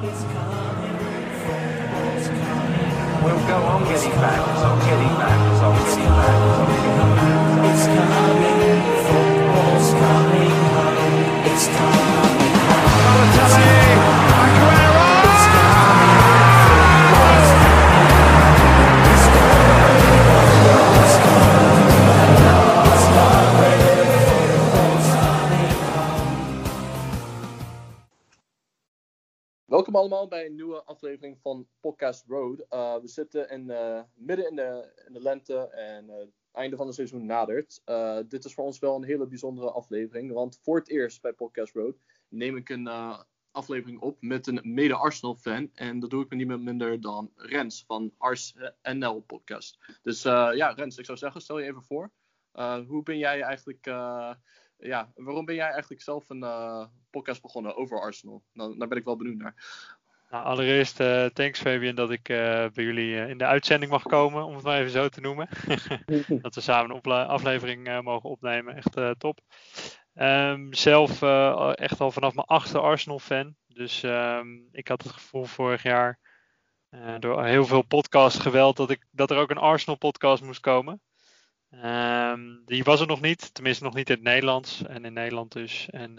We'll go on getting back, on getting back, Podcast Road. Uh, we zitten in, eh, midden in de, in de lente en eh, het einde van het seizoen nadert. Dit is voor ons wel een hele bijzondere aflevering, want voor het eerst bij Podcast Road neem ik een aflevering op met een mede-Arsenal-fan. En dat doe ik met niemand minder dan Rens van Ars NL Podcast. Dus ja, Rens, ik zou zeggen, stel je even voor. Hoe ben jij eigenlijk, ja, waarom ben jij eigenlijk zelf een podcast begonnen over Arsenal? Nou, daar ben ik wel benieuwd naar. Nou, allereerst uh, thanks Fabian dat ik uh, bij jullie uh, in de uitzending mag komen, om het maar even zo te noemen. dat we samen een aflevering mogen opnemen, echt top. Um, zelf echt al vanaf mijn achtste Arsenal fan. Dus um, ik had het gevoel vorig jaar door heel veel podcast geweld dat, ik, dat er ook een Arsenal podcast moest komen. Um, die was er nog niet, tenminste nog niet in het Nederlands en in Nederland dus. En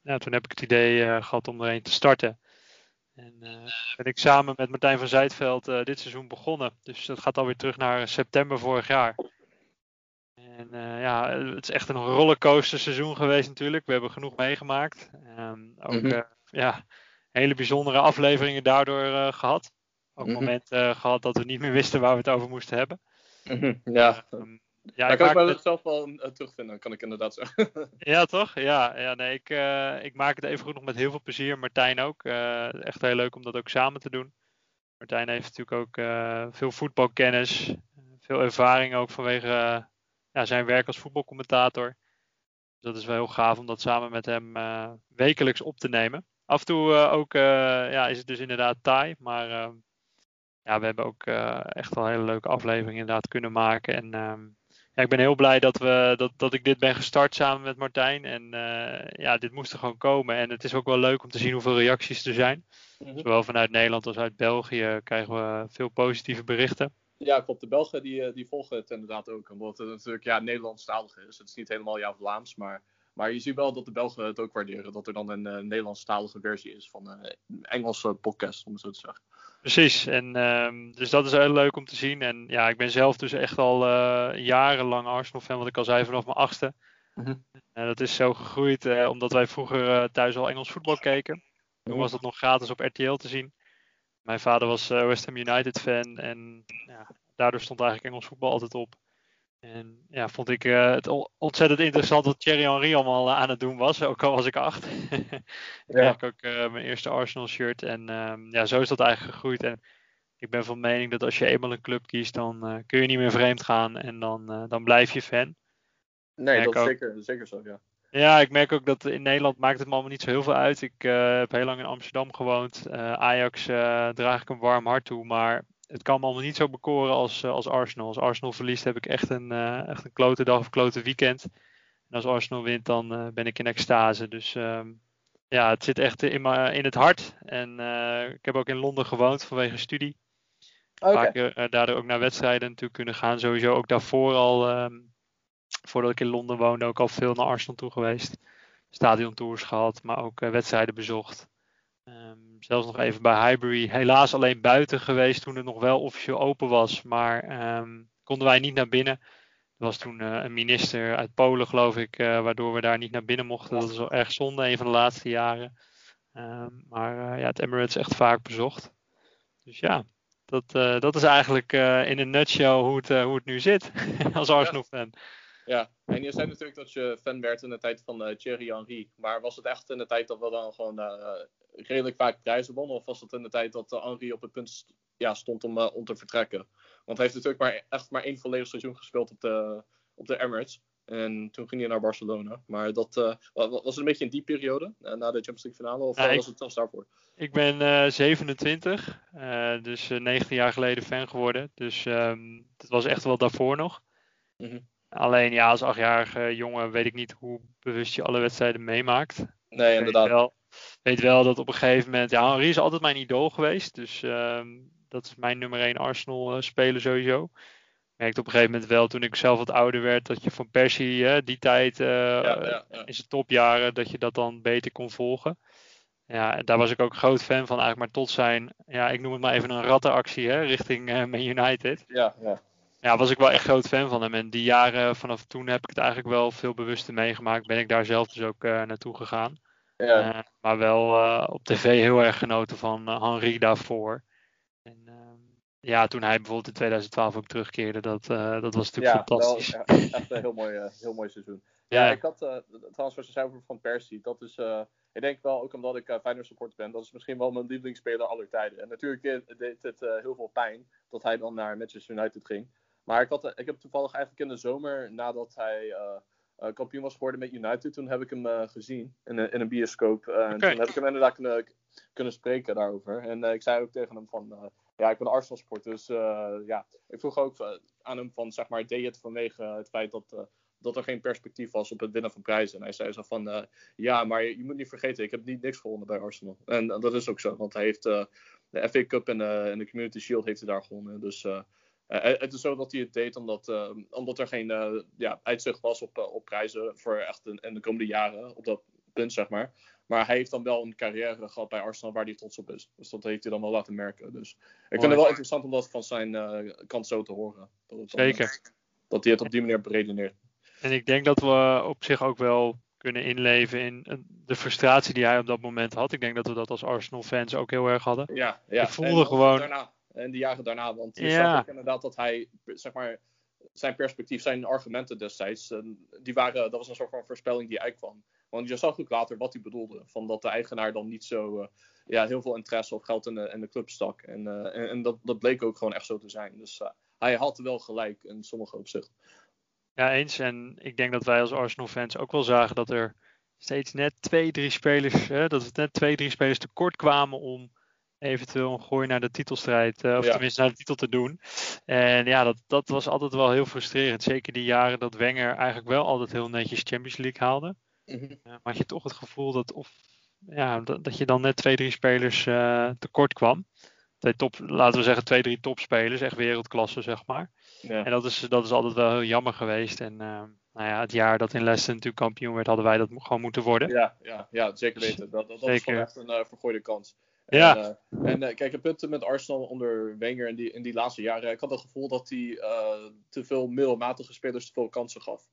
ja, toen heb ik het idee gehad om er een te starten. En uh, ben ik samen met Martijn van Zijtveld uh, dit seizoen begonnen. Dus dat gaat alweer terug naar september vorig jaar. En uh, ja, het is echt een rollercoaster seizoen geweest natuurlijk. We hebben genoeg meegemaakt. Um, ook mm -hmm. ja, hele bijzondere afleveringen daardoor gehad. Ook mm -hmm. momenten gehad dat we niet meer wisten waar we het over moesten hebben. Mm -hmm. Ja. Ja, Daar kan ik het zelf wel uh, terugvinden, kan ik inderdaad zeggen. ja, toch? Ja, ja nee, ik, uh, ik maak het even goed nog met heel veel plezier. Martijn ook. Uh, echt heel leuk om dat ook samen te doen. Martijn heeft natuurlijk ook veel voetbalkennis, veel ervaring ook vanwege ja, zijn werk als voetbalcommentator. Dus dat is wel heel gaaf om dat samen met hem wekelijks op te nemen. Af en toe ook ja, is het dus inderdaad taai, maar ja, we hebben ook echt wel hele leuke afleveringen inderdaad kunnen maken. En ehm, ja, ik ben heel blij dat, we, dat, dat ik dit ben gestart samen met Martijn. En uh, ja, dit moest er gewoon komen. En het is ook wel leuk om te zien hoeveel reacties er zijn. Mm -hmm. Zowel vanuit Nederland als uit België krijgen we veel positieve berichten. Ja, klopt. De Belgen die, die volgen het inderdaad ook. Omdat het natuurlijk ja, Nederlandstalig is. Het is niet helemaal jouw Vlaams, maar, maar je ziet wel dat de Belgen het ook waarderen. Dat er dan een uh, Nederlandstalige versie is van een uh, Engelse podcast, om het zo te zeggen. Precies, en um, dus dat is heel leuk om te zien. En ja, ik ben zelf dus echt al uh, jarenlang Arsenal-fan, wat ik al zei, vanaf mijn achtste. Mm -hmm. En dat is zo gegroeid uh, omdat wij vroeger uh, thuis al Engels voetbal keken. Toen was dat nog gratis op RTL te zien. Mijn vader was West Ham United fan en ja, daardoor stond eigenlijk Engels voetbal altijd op. En ja, vond ik het ontzettend interessant wat Thierry Henry allemaal aan het doen was, ook al was ik acht. ik kreeg ook mijn eerste Arsenal shirt en um, ja, zo is dat eigenlijk gegroeid. En ik ben van mening dat als je eenmaal een club kiest, dan kun je niet meer vreemd gaan en dan, dan blijf je fan. Nee, dat is zeker, zeker zo, ja. Ja, ik merk ook dat in Nederland maakt het me allemaal niet zo heel veel uit. Ik heb heel lang in Amsterdam gewoond. Ajax draag ik een warm hart toe, maar het kan me allemaal niet zo bekoren als, als Arsenal. Als Arsenal verliest heb ik echt een, echt een klote dag of klote weekend. En als Arsenal wint, dan ben ik in extase. Dus um, ja, het zit echt in, in het hart. En ik heb ook in Londen gewoond vanwege studie. Okay. Uh, daardoor ook naar wedstrijden natuurlijk kunnen gaan. Sowieso ook daarvoor al, um, voordat ik in Londen woonde, ook al veel naar Arsenal toe geweest. Stadiontours gehad, maar ook wedstrijden bezocht. Um, zelfs nog even bij Highbury. Helaas alleen buiten geweest toen het nog wel officieel open was. Maar um, konden wij niet naar binnen. Er was toen uh, een minister uit Polen, geloof ik, waardoor we daar niet naar binnen mochten. Dat is wel erg zonde, een van de laatste jaren. maar ja, het Emirates echt vaak bezocht. Dus ja, dat, dat is eigenlijk in een nutshell hoe het, hoe het nu zit als Arsenal-fan. Ja, en je zei natuurlijk dat je fan werd in de tijd van Thierry Henry. Maar was het echt in de tijd dat we dan gewoon redelijk vaak prijzen wonnen? Of was het in de tijd dat Henry op het punt ja, stond om, om te vertrekken? Want hij heeft natuurlijk maar, echt maar één volledig seizoen gespeeld op de, op de Emirates. En toen ging hij naar Barcelona. Maar dat uh, was het een beetje in die periode, uh, na de Champions League finale, of ja, was ik, het zelfs daarvoor? Ik ben uh, 27, dus 19 jaar geleden fan geworden. Dus um, dat was echt wel daarvoor nog. Mm -hmm. Alleen ja, als achtjarige jongen weet ik niet hoe bewust je alle wedstrijden meemaakt. Nee, inderdaad. Wel, weet wel dat op een gegeven moment, ja, Henry is altijd mijn idool geweest. Dus ehm, dat is mijn nummer 1 Arsenal eh, speler sowieso. Ik merkte op een gegeven moment wel toen ik zelf wat ouder werd, dat je van Persie eh, die tijd Ja, ja, ja. in zijn topjaren, dat je dat dan beter kon volgen. Ja, en daar was ik ook groot fan van, eigenlijk maar tot zijn, ja, ik noem het maar even een rattenactie hè, richting eh, Man United. Ja, ja. Ja, was ik wel echt groot fan van hem. En die jaren vanaf toen heb ik het eigenlijk wel veel bewuster meegemaakt. Ben ik daar zelf dus ook eh, naartoe gegaan. ja. Eh, maar wel eh, op tv heel erg genoten van Henri daarvoor. En ehm, ja, toen hij bijvoorbeeld in 2012 ook terugkeerde, dat, dat was natuurlijk ja, fantastisch. Wel, ja, echt een heel mooi, heel mooi seizoen. Ja, ik had uh, trouwens wat je zei over Van Persie. Dat is, ik denk wel, ook omdat ik uh, Feyenoord supporter ben, dat is misschien wel mijn lievelingsspeler aller tijden. En natuurlijk deed het heel veel pijn dat hij dan naar Manchester United ging. Maar ik, had, eh, ik heb toevallig eigenlijk in de zomer, nadat hij eh, kampioen was geworden met United, toen heb ik hem gezien in, een- in een bioscoop. En toen heb ik hem inderdaad kunnen, kunnen spreken daarover. En ik zei ook tegen hem van, ja, ik ben Arsenal supporter, dus ja, ik vroeg ook aan hem van, zeg maar, deed je het vanwege het feit dat, dat er geen perspectief was op het winnen van prijzen? En hij zei zo van, ja, maar je, je moet niet vergeten, ik heb niet niks gewonnen bij Arsenal. En, dat is ook zo, want hij heeft de FA Cup en, en de Community Shield heeft hij daar gewonnen. Dus het is zo dat hij het deed omdat, eh, omdat er geen eh, ja, uitzicht was op, eh, op prijzen voor echt een, in de komende jaren, op dat punt zeg maar. Maar hij heeft dan wel een carrière gehad bij Arsenal waar hij trots op is. Dus dat heeft hij dan wel laten merken. Dus ik vind het wel interessant om dat van zijn eh, kant zo te horen. Dat dan, eh, Zeker. dat hij het op die manier beredeneert. En ik denk dat we op zich ook wel kunnen inleven in eh, de frustratie die hij op dat moment had. Ik denk dat we dat als Arsenal-fans ook heel erg hadden. Ja, ja. Ik voelde en gewoon- Daarna, en die jaren daarna. Want je Ja. zag ook inderdaad dat hij, zeg maar, zijn perspectief, zijn argumenten destijds, eh, die waren, dat was een soort van voorspelling die uitkwam. Want je zag ook later wat hij bedoelde. Van dat de eigenaar dan niet zo eh, ja, heel veel interesse of geld in de, in de club stak. En, eh, en, en dat, dat bleek ook gewoon echt zo te zijn. Dus hij had wel gelijk in sommige opzichten. Ja, eens. En ik denk dat wij als Arsenal-fans ook wel zagen dat er steeds net twee, drie spelers, hè, dat we net twee, drie spelers tekort kwamen om eventueel een gooi naar de titelstrijd, eh, of Ja. tenminste naar de titel te doen. En ja, dat, dat was altijd wel heel frustrerend. Zeker die jaren dat Wenger eigenlijk wel altijd heel netjes Champions League haalde. Mhm. Maar had je toch het gevoel dat, of, ja, dat, dat je dan net twee, drie spelers eh, tekort kwam. Twee top, laten we zeggen twee, drie topspelers, echt wereldklasse zeg maar. Ja. En dat is, dat is altijd wel heel jammer geweest. En eh, nou ja, het jaar dat in Leicester natuurlijk kampioen werd, hadden wij dat gewoon moeten worden. Ja, ja, ja, zeker weten. Dat, dat, dat is gewoon Zeker. echt een vergooide kans. Ja. En, eh, en eh, kijk, het punt met Arsenal onder Wenger in die, in die laatste jaren. Ik had het gevoel dat hij eh, te veel middelmatige spelers te veel kansen gaf.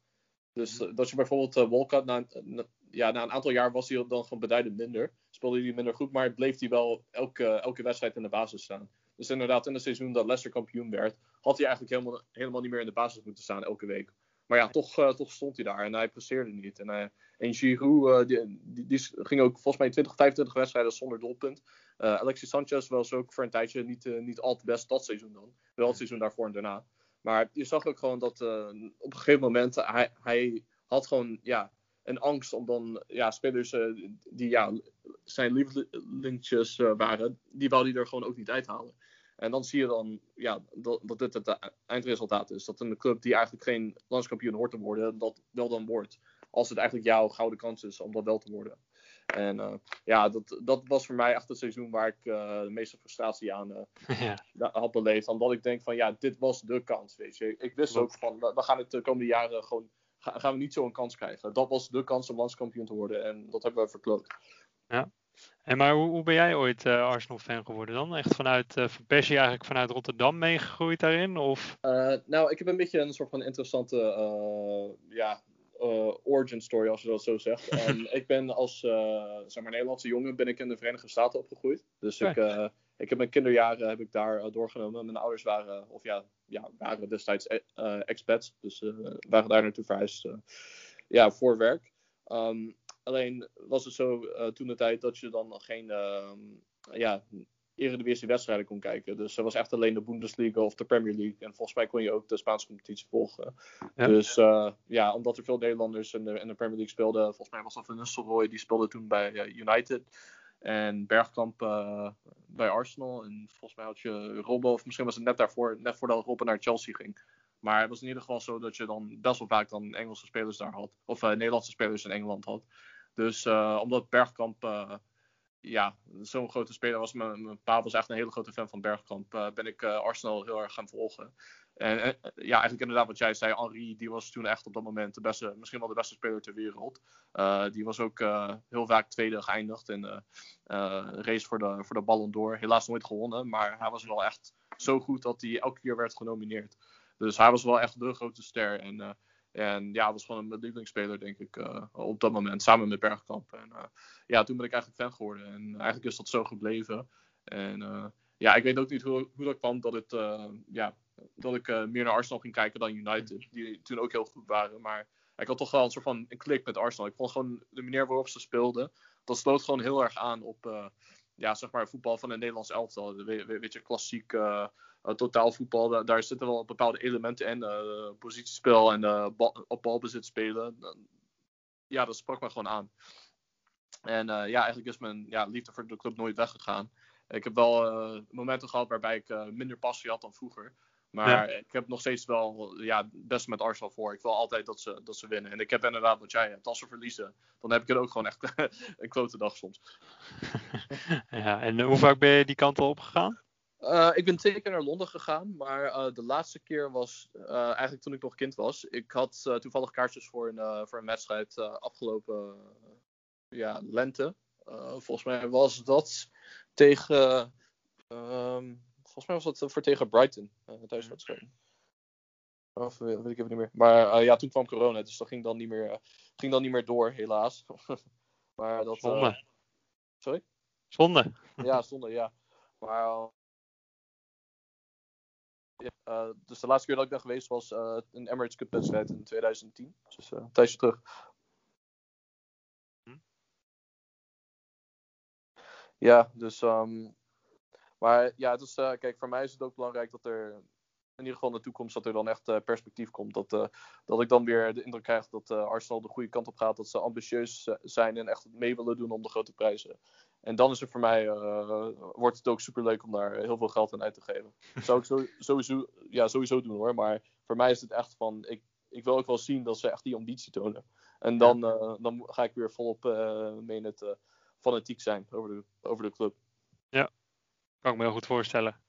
Dus Mhm. dat je bijvoorbeeld Walcott, na, na- ja, na een aantal jaar was hij dan gewoon beduidend minder. Speelde hij minder goed, maar bleef hij wel elke, elke wedstrijd in de basis staan. Dus inderdaad, in het seizoen dat Leicester kampioen werd, had hij eigenlijk helemaal, helemaal niet meer in de basis moeten staan elke week. Maar ja, toch, eh, toch stond hij daar en hij presteerde niet. En, eh, en Giroud, eh, die, ging ook volgens mij 20, 25 wedstrijden zonder doelpunt. Alexis Sanchez was ook voor een tijdje niet, niet al te best dat seizoen dan. Wel het seizoen daarvoor en daarna. Maar je zag ook gewoon dat op een gegeven moment hij, hij had gewoon ja, een angst om dan ja, spelers die ja, zijn lievelingjes waren, die wou hij er gewoon ook niet uithalen. En dan zie je dan ja, dat, dat dit het eh, eindresultaat is. Dat een club die eigenlijk geen landskampioen hoort te worden, dat wel dan wordt. Als het eigenlijk jouw gouden kans is om dat wel te worden. En eh, ja, dat, dat was voor mij echt het seizoen waar ik eh, de meeste frustratie aan ja, had beleefd. Omdat ik denk van ja, dit was de kans. Weet je. Ik wist ook van we gaan het de komende jaren gewoon. ga- gaan we niet zo een kans krijgen. Dat was de kans om landskampioen te worden. En dat hebben we verkloot. En maar hoe, hoe ben jij ooit eh, Arsenal-fan geworden dan? Echt vanuit uh, Van Persie eigenlijk vanuit Rotterdam meegegroeid daarin? Of? Eh, nou, ik heb een beetje een soort van interessante eh, ja, eh, origin story, als je dat zo zegt. Ik ben als eh, zeg maar, Nederlandse jongen ben ik in de Verenigde Staten opgegroeid. Dus ik, eh, ik heb mijn kinderjaren heb ik daar eh, doorgenomen. Mijn ouders waren, of ja, ja waren destijds eh, eh, expats. Dus eh, waren daar naartoe verhuisd eh, ja, voor werk. Ehm, alleen was het zo eh, toen de tijd dat je dan geen ehm, ja, Eredivisie wedstrijden kon kijken. Dus er was echt alleen de Bundesliga of de Premier League. En volgens mij kon je ook de Spaanse competitie volgen. Ja. Dus eh, ja, omdat er veel Nederlanders in de, in de Premier League speelden. Volgens mij was dat Van Nistelrooy, die speelde toen bij eh, United. En Bergkamp bij Arsenal. En volgens mij had je Robben, of misschien was het net daarvoor, net voordat Robben naar Chelsea ging. Maar het was in ieder geval zo dat je dan best wel vaak dan Engelse spelers daar had. Of Nederlandse spelers in Engeland had. Dus eh, omdat Bergkamp eh, ja, zo'n grote speler was. Mijn, mijn pa was echt een hele grote fan van Bergkamp. Uh, ben ik Arsenal heel erg gaan volgen. En, ja, eigenlijk inderdaad wat jij zei, Henri, die was toen echt op dat moment de beste, misschien wel de beste speler ter wereld. Die was ook heel vaak tweede geëindigd in de race voor de, voor de Ballon d'Or. Helaas nooit gewonnen, maar hij was wel echt zo goed dat hij elke keer werd genomineerd. Dus hij was wel echt de grote ster. En en ja, was gewoon mijn lievelingsspeler, denk ik, uh, op dat moment, samen met Bergkamp. En uh, ja, toen ben ik eigenlijk fan geworden. En eigenlijk is dat zo gebleven. En uh, ja, ik weet ook niet hoe, hoe dat kwam dat, het, ja, dat ik meer naar Arsenal ging kijken dan United, die toen ook heel goed waren. Maar ik had toch wel een soort van een klik met Arsenal. Ik vond gewoon de manier waarop ze speelden, dat sloot gewoon heel erg aan op ja, zeg maar, voetbal van een Nederlands elftal. Weet, weet je, klassiek totaalvoetbal, daar, daar, zitten wel bepaalde elementen in. Uh, positiespel en bal, op balbezit spelen. ja, dat sprak me gewoon aan. En ja, eigenlijk is mijn ja, liefde voor de club nooit weggegaan. Ik heb wel momenten gehad waarbij ik minder passie had dan vroeger. Maar ja. ik heb nog steeds wel ja, het beste met Arsenal voor. Ik wil altijd dat ze, dat ze winnen. En ik heb inderdaad wat jij hebt. Als ze verliezen, dan heb ik het ook gewoon echt een klote dag soms. ja, en hoe vaak ben je die kant al opgegaan? Uh, ik ben twee keer naar Londen gegaan, maar uh, de laatste keer was uh, eigenlijk toen ik nog kind was. Ik had toevallig kaartjes voor een, voor een wedstrijd afgelopen ja, lente. volgens mij was dat tegen. Um, volgens mij was dat voor tegen Brighton, thuiswedstrijd. Of weet ik even niet meer. Maar ja, toen kwam corona, dus dat ging dan niet meer, ging dan niet meer door, helaas. maar dat, zonde. sorry? Zonde. ja, zonde, ja. Maar uh, dus de laatste keer dat ik daar geweest was uh, een Emirates Cup wedstrijd in 2010. Dus uh, een tijdje terug. Hm? Ja, dus. Um, maar ja, het is, kijk, voor mij is het ook belangrijk dat er in ieder geval in de toekomst dat er dan echt perspectief komt. Dat, dat ik dan weer de indruk krijg dat Arsenal de goede kant op gaat. Dat ze ambitieus zijn en echt mee willen doen om de grote prijzen. En dan is het voor mij, wordt het ook super leuk om daar heel veel geld aan uit te geven. Dat zou ik zo, sowieso, ja, sowieso doen hoor. Maar voor mij is het echt van, ik, ik wil ook wel zien dat ze echt die ambitie tonen. En dan, dan ga ik weer volop mee in het fanatiek zijn over de, over de club. Ja, kan ik me heel goed voorstellen.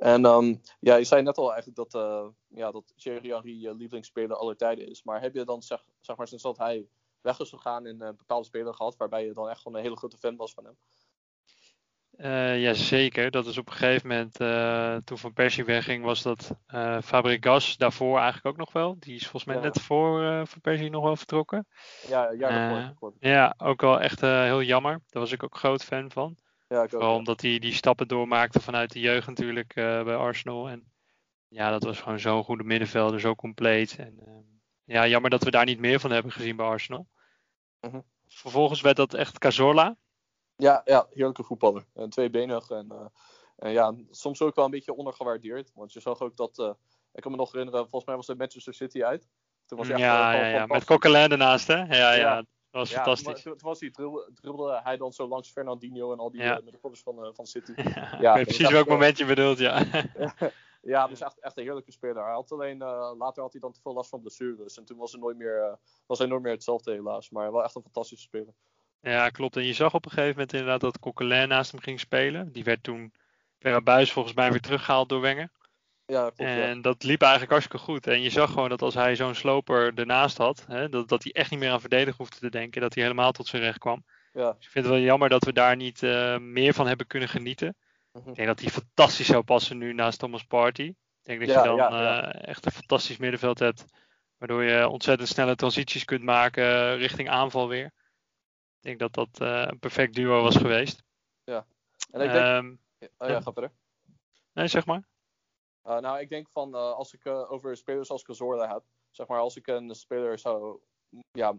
En um, ja, je zei net al eigenlijk dat, ja, dat Thierry Henry je lievelingsspeler aller tijden is. Maar heb je dan, zeg, zeg maar, sinds dat hij weg is gegaan en een bepaalde speler gehad, waarbij je dan echt gewoon een hele grote fan was van hem? Uh, ja, zeker. Dat is op een gegeven moment, uh, toen Van Persie wegging, was dat uh, Fabregas daarvoor eigenlijk ook nog wel. Die is volgens mij ja. net voor uh, Van Persie nog wel vertrokken. Ja, ja ja, ook wel echt heel jammer. Daar was ik ook groot fan van. Ja, ik Vooral omdat hij die stappen doormaakte vanuit de jeugd natuurlijk bij Arsenal. En ja, dat was gewoon zo'n goede middenvelder, zo compleet. En ehm, ja, jammer dat we daar niet meer van hebben gezien bij Arsenal. Mm -hmm. Vervolgens werd dat echt Cazorla. Ja, ja heerlijke voetballer. En tweebenig. En, uh, en ja, soms ook wel een beetje ondergewaardeerd. Want je zag ook dat. Ik kan me nog herinneren, volgens mij was het Manchester City uit. Toen was hij ja, echt, ja, ja. met Coquelin ernaast, hè? Ja, ja. ja. Dat was ja, fantastisch. Toen, was hij, dribbelde, hij dan zo langs Fernandinho en al die Ja. uh, middenvelders van, uh, van City. Ja, ik weet precies echt, welk eh, moment je bedoelt, ja. ja, dus echt, echt een heerlijke speler. Hij had alleen, eh, later had hij dan te veel last van blessures. En toen was, hij nooit meer, eh, was hij nooit meer hetzelfde helaas. Maar wel echt een fantastische speler. Ja, klopt. En je zag op een gegeven moment inderdaad dat Coquelin naast hem ging spelen. Die werd toen per buis volgens mij weer teruggehaald door Wenger. Ja, klopt. ja. En dat liep eigenlijk hartstikke goed. En je zag gewoon dat als hij zo'n sloper ernaast had, hè, dat, dat hij echt niet meer aan verdedigen hoefde te denken. Dat hij helemaal tot zijn recht kwam. Ja. Dus ik vind het wel jammer dat we daar niet eh, meer van hebben kunnen genieten. Mhm. Ik denk dat hij fantastisch zou passen nu naast Thomas Party. Ik denk dat Ja, je dan ja, ja. eh, echt een fantastisch middenveld hebt. Waardoor je ontzettend snelle transities kunt maken eh, richting aanval weer. Ik denk dat dat een perfect duo was geweest. En ik denk, Ehm, oh, ja, ga verder. nee, zeg maar. Uh, nou, ik denk van uh, als ik uh, over spelers als Cazorla heb, zeg maar als ik een speler zou, ja,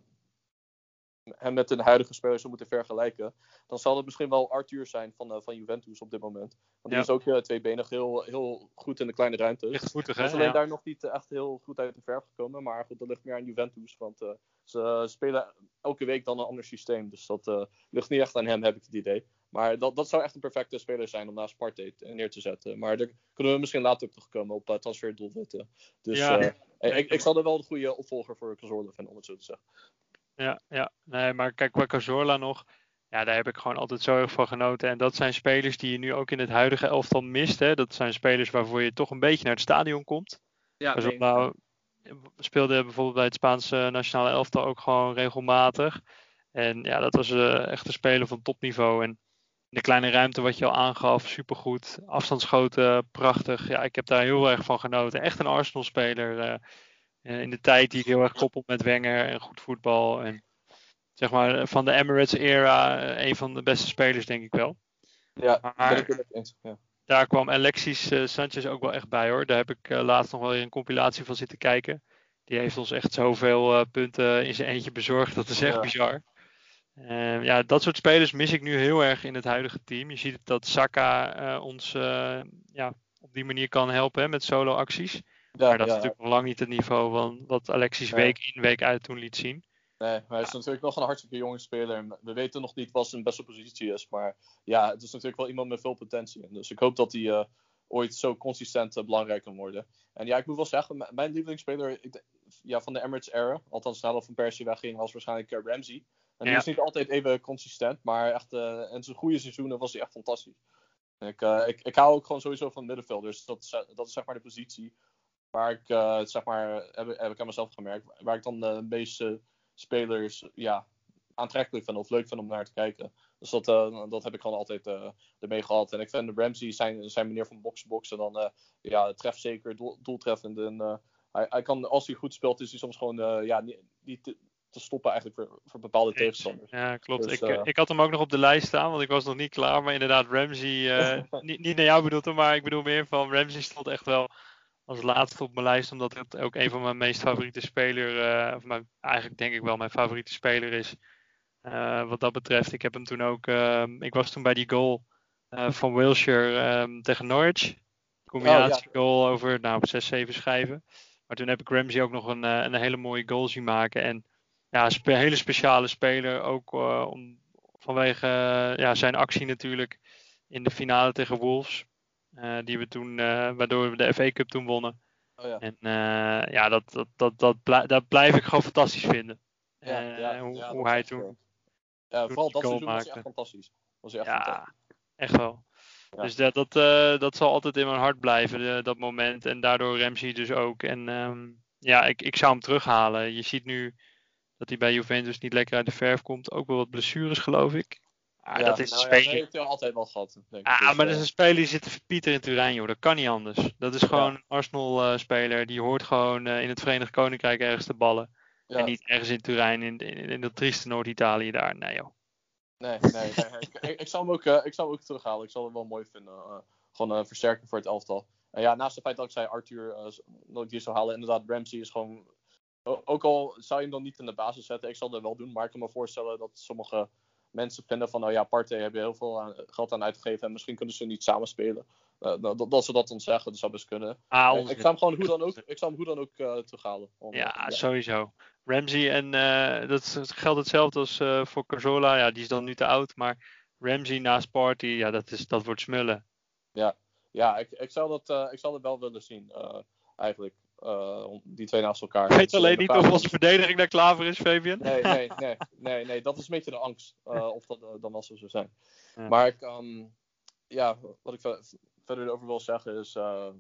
hem met een huidige speler zou moeten vergelijken, dan zal het misschien wel Arthur zijn van, uh, van Juventus op dit moment. Want die Ja. is ook uh, tweebenig heel, heel goed in de kleine ruimtes. Lichtvoetig, Hij is alleen Ja. daar nog niet echt heel goed uit de verf gekomen. Maar goed, dat ligt meer aan Juventus. Want uh, ze spelen elke week dan een ander systeem. Dus dat ligt niet echt aan hem, heb ik het idee. Maar dat, dat zou echt een perfecte speler zijn om naast Partey neer te zetten. Maar daar kunnen we misschien later op terugkomen op uh, transferdoelwitten. Dus Ja. uh, ik, ik zal er wel de goede opvolger voor Cazorla vinden, om het zo te zeggen. Ja, ja. Nee, maar kijk, qua Cazorla nog. ja, daar heb ik gewoon altijd zo erg van genoten. En dat zijn spelers die je nu ook in het huidige elftal mist. Hè. Dat zijn spelers waarvoor je toch een beetje naar het stadion komt. Ja, nee, op nou, speelde bijvoorbeeld bij het Spaanse nationale elftal ook gewoon regelmatig. En ja, dat was eh, echt een speler van topniveau. En de kleine ruimte wat je al aangaf, supergoed. Afstandsschoten, prachtig. Ja, ik heb daar heel erg van genoten. Echt een Arsenal-speler. eh, eh, in de tijd die ik heel erg koppel met Wenger en goed voetbal. En zeg maar van de Emirates-era eh, een van de beste spelers, denk ik wel. ja, maar- ben ik het eens. Ja. Daar kwam Alexis Sanchez ook wel echt bij hoor. Daar heb ik laatst nog wel weer een compilatie van zitten kijken. Die heeft ons echt zoveel punten in zijn eentje bezorgd. Dat is echt Ja. bizar. Eh, ja, dat soort spelers mis ik nu heel erg in het huidige team. Je ziet dat Saka eh, ons eh, ja, op die manier kan helpen hè, met solo acties. Ja, maar dat ja, is natuurlijk nog lang niet het niveau van wat Alexis Nee. week in week uit toen liet zien. Nee, maar hij is natuurlijk nog een hartstikke jonge speler. We weten nog niet wat zijn beste positie is. Maar ja, het is natuurlijk wel iemand met veel potentie. En Dus ik hoop dat hij eh, ooit zo consistent belangrijk kan worden. En ja, ik moet wel zeggen, mijn lievelingsspeler ik ja, van de Emirates era, althans nadat Van Persie wegging, was waarschijnlijk Ramsey. En die is niet altijd even consistent, maar echt eh, in zijn goede seizoenen was hij echt fantastisch. Ik, eh, ik, ik hou ook gewoon sowieso van middenvelders. Dat, is, eh, dat is zeg maar de positie waar ik, eh, zeg maar, heb, heb ik aan mezelf gemerkt, waar ik dan de meeste spelers ja, aantrekkelijk vind of leuk vind om naar te kijken. Dus dat, eh, dat heb ik gewoon altijd eh, ermee gehad. En ik vind de Ramsey zijn, zijn manier van box-boxen dan eh ja, trefzeker, doel, doeltreffend. En, eh, hij, hij kan, als hij goed speelt, is hij soms gewoon eh, ja, niet, niet te, stoppen eigenlijk voor, voor bepaalde tegenstanders. Ja, klopt. Dus, ik, eh, ik had hem ook nog op de lijst staan, want ik was nog niet klaar. Maar inderdaad, Ramsey, eh, niet, niet naar jou bedoeld, maar ik bedoel meer van Ramsey stond echt wel als laatste op mijn lijst, omdat het ook een van mijn meest favoriete speler, eh, of mijn, eigenlijk denk ik wel mijn favoriete speler is. Eh, wat dat betreft, ik heb hem toen ook, ehm, ik was toen bij die goal eh, van Wilshire ehm, tegen Norwich. Combinatie goal over nou, 6, 7 schijven. Maar toen heb ik Ramsey ook nog een, een hele mooie goal zien maken. En ja, een spe- hele speciale speler. Ook eh, om, vanwege eh, ja, zijn actie natuurlijk in de finale tegen Wolves. Eh, die we toen, waardoor we de FA Cup toen wonnen. Oh, ja. En ja, dat, dat, dat, dat, blij- dat blijf ik gewoon fantastisch vinden. Ja, ja, hoe hoe hij toen. Ja, vooral dat seizoen was hij maakte. echt fantastisch. Was hij echt fantastisch. Ja, echt wel. Ja. Dus dat, dat, dat zal altijd in mijn hart blijven, dat moment. En daardoor Ramsey dus ook. En ehm, ja, ik, ik zou hem terughalen. Je ziet nu dat hij bij Juventus niet lekker uit de verf komt. Ook wel wat blessures, geloof ik. Ah, Ja, dat is een nou ja, speler. dat heeft hij altijd wel gehad. Denk ik. Ah, Dus, maar dat is eh, een speler die zit te verpieteren in Turijn, joh. Dat kan niet anders. Dat is gewoon een Arsenal-speler. die hoort gewoon eh, in het Verenigd Koninkrijk ergens te ballen. ja. En niet ergens in Turijn, in, in, in dat trieste Noord-Italië daar. Nee, joh. Nee, nee, nee. ik, ik, ik zou hem ook, eh, ik zou hem ook terughalen. Ik zou het wel mooi vinden. gewoon een versterking voor het elftal. En ja, naast het feit dat ik zei Arthur, dat ik die zou halen. Inderdaad, Ramsey is gewoon... Ook al zou je hem dan niet in de basis zetten, ik zal dat wel doen. Maar ik kan me voorstellen dat sommige mensen vinden van... Nou ja, Partey hebben heel veel aan, geld aan uitgegeven. En misschien kunnen ze niet samen spelen. Eh, nou, dat, dat ze dat dan zeggen, dat zou best kunnen. Ah, ik, onzin. ik zou hem gewoon hoe dan ook, ik zou hem hoe dan ook eh, terughalen. Om, Ja, eh, sowieso. Ramsey en eh, dat geldt hetzelfde als eh, voor Cazorla. Ja, die is dan nu te oud. Maar Ramsey naast Party, ja, dat, is, dat wordt smullen. Ja, ik, ik, zou dat, eh, ik zou dat wel willen zien, eh, eigenlijk. Eh, om die twee naast elkaar. Ik weet Dus, alleen niet vraag of onze verdediging daar klaar voor is, Fabian. Nee, nee, nee, nee, nee, dat is een beetje de angst. eh, of dat eh, dan wel zo zou zijn. Ja. Maar ik, ehm, ja, wat ik ver- verder over wil zeggen is. ehm,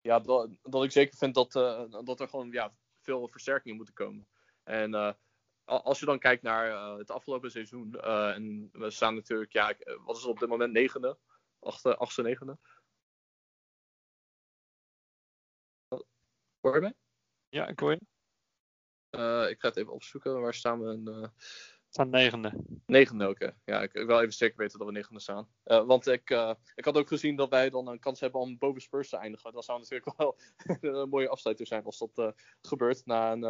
ja, dat, dat ik zeker vind dat, eh, dat er gewoon ja, veel versterkingen moeten komen. En eh, als je dan kijkt naar eh, het afgelopen seizoen. eh, en we staan natuurlijk, ja, wat is het op dit moment? Negende? Achtste, achtste negende? Hoor je mij? Ja, ik hoor je. Eh, ik ga het even opzoeken. Waar staan we? In, eh, Het staat negende. Negende, oké. Ja, ik, ik wil even zeker weten dat we negende staan. Eh, want ik, ik had ook gezien dat wij dan een kans hebben om boven Spurs te eindigen. Dat zou natuurlijk wel een mooie afsluiter zijn als dat gebeurt na een,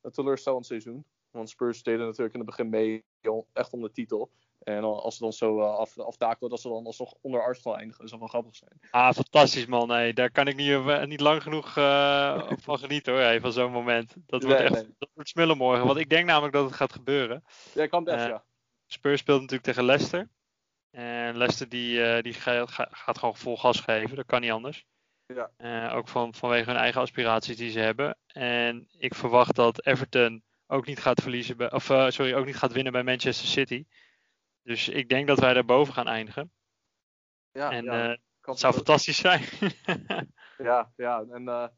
een teleurstellend seizoen. Want Spurs deden natuurlijk in het begin mee echt om de titel. En als ze dan zo eh, af, aftakelen dat ze dan alsnog onder Arsenal eindigen. Dat zou wel grappig zijn. Ah, fantastisch man. Nee, daar kan ik niet, eh, niet lang genoeg eh, van genieten hoor, hey, van zo'n moment. Dat wordt echt nee. dat wordt smullen morgen. Want ik denk namelijk dat het gaat gebeuren. Ja, kan best, ja. Spurs speelt natuurlijk tegen Leicester. En Leicester die, die ga- ga- gaat gewoon vol gas geven. Dat kan niet anders. Ja. Ook van, vanwege hun eigen aspiraties die ze hebben. En ik verwacht dat Everton ook niet gaat verliezen, bij, of sorry, ook niet gaat winnen bij Manchester City. Dus ik denk dat wij daarboven gaan eindigen. Ja, en ja, eh, het zou fantastisch zijn. Ja, ja. En, eh,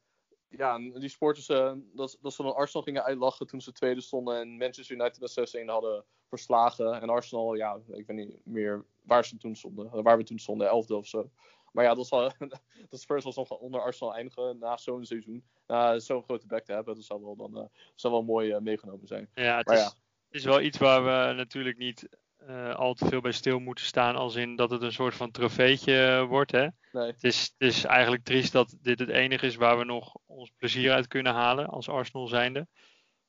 ja, die sporters, eh, dat, dat ze dan Arsenal gingen uitlachen toen ze tweede stonden en Manchester United met 6-1 hadden verslagen. En Arsenal, ja, ik weet niet meer waar ze toen stonden, waar we toen stonden, elfde of zo. Maar ja, dat, zal, dat Spurs was nog onder Arsenal eindigen na zo'n seizoen. Na zo'n grote back te hebben, dat zou wel, dan, zou wel mooi meegenomen zijn. ja, het Maar is, ja. het is wel iets waar we natuurlijk niet eh, al te veel bij stil moeten staan. Als in dat het een soort van trofeetje eh, wordt. Hè? Nee, Het is, het is eigenlijk triest dat dit het enige is waar we nog ons plezier uit kunnen halen als Arsenal zijnde.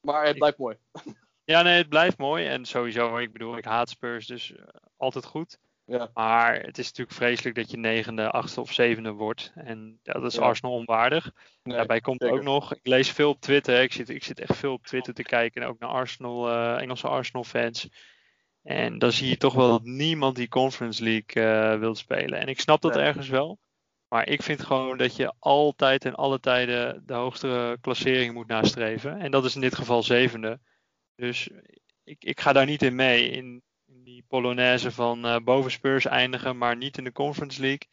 maar het Ik- blijft mooi. Ja, nee, het blijft mooi. En sowieso, ik bedoel, ik haat Spurs, dus eh, altijd goed. Ja. Maar het is natuurlijk vreselijk dat je negende, achtste of zevende wordt. En ja, dat is Ja. Arsenal onwaardig. Nee, Daarbij komt zeker. ook nog, ik lees veel op Twitter. Ik zit, ik zit echt veel op Twitter te kijken. En ook naar Arsenal, Engelse Arsenal fans. En dan zie je toch wel dat niemand die Conference League eh wil spelen. En ik snap dat ergens wel. Maar ik vind gewoon dat je altijd en alle tijden de hoogste klassering moet nastreven. En dat is in dit geval zevende. Dus ik, ik ga daar niet in mee. In, in die Polonaise van eh, boven Spurs eindigen, maar niet in de Conference League.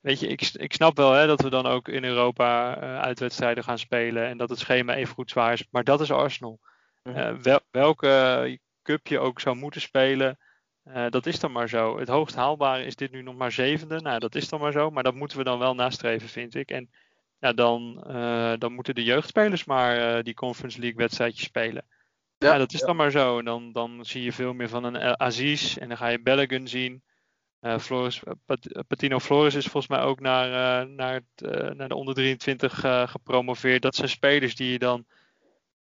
Weet je, ik, ik snap wel hè, dat we dan ook in Europa eh, uitwedstrijden gaan spelen. En dat het schema even goed zwaar is. Maar dat is Arsenal. Mhm. Wel, welke cup je ook zou moeten spelen. eh, dat is dan maar zo. Het hoogst haalbare is dit nu nog maar zevende. Nou, dat is dan maar zo. Maar dat moeten we dan wel nastreven, vind ik. En ja, dan, eh, dan moeten de jeugdspelers maar eh, die Conference League wedstrijdjes spelen. Ja, dat is ja. dan maar zo. En dan, dan zie je veel meer van een Aziz. En dan ga je Bellegun zien. Floris, Pat- Patino Flores is volgens mij ook naar, naar, het, naar de onder 23 eh, gepromoveerd. Dat zijn spelers die je dan,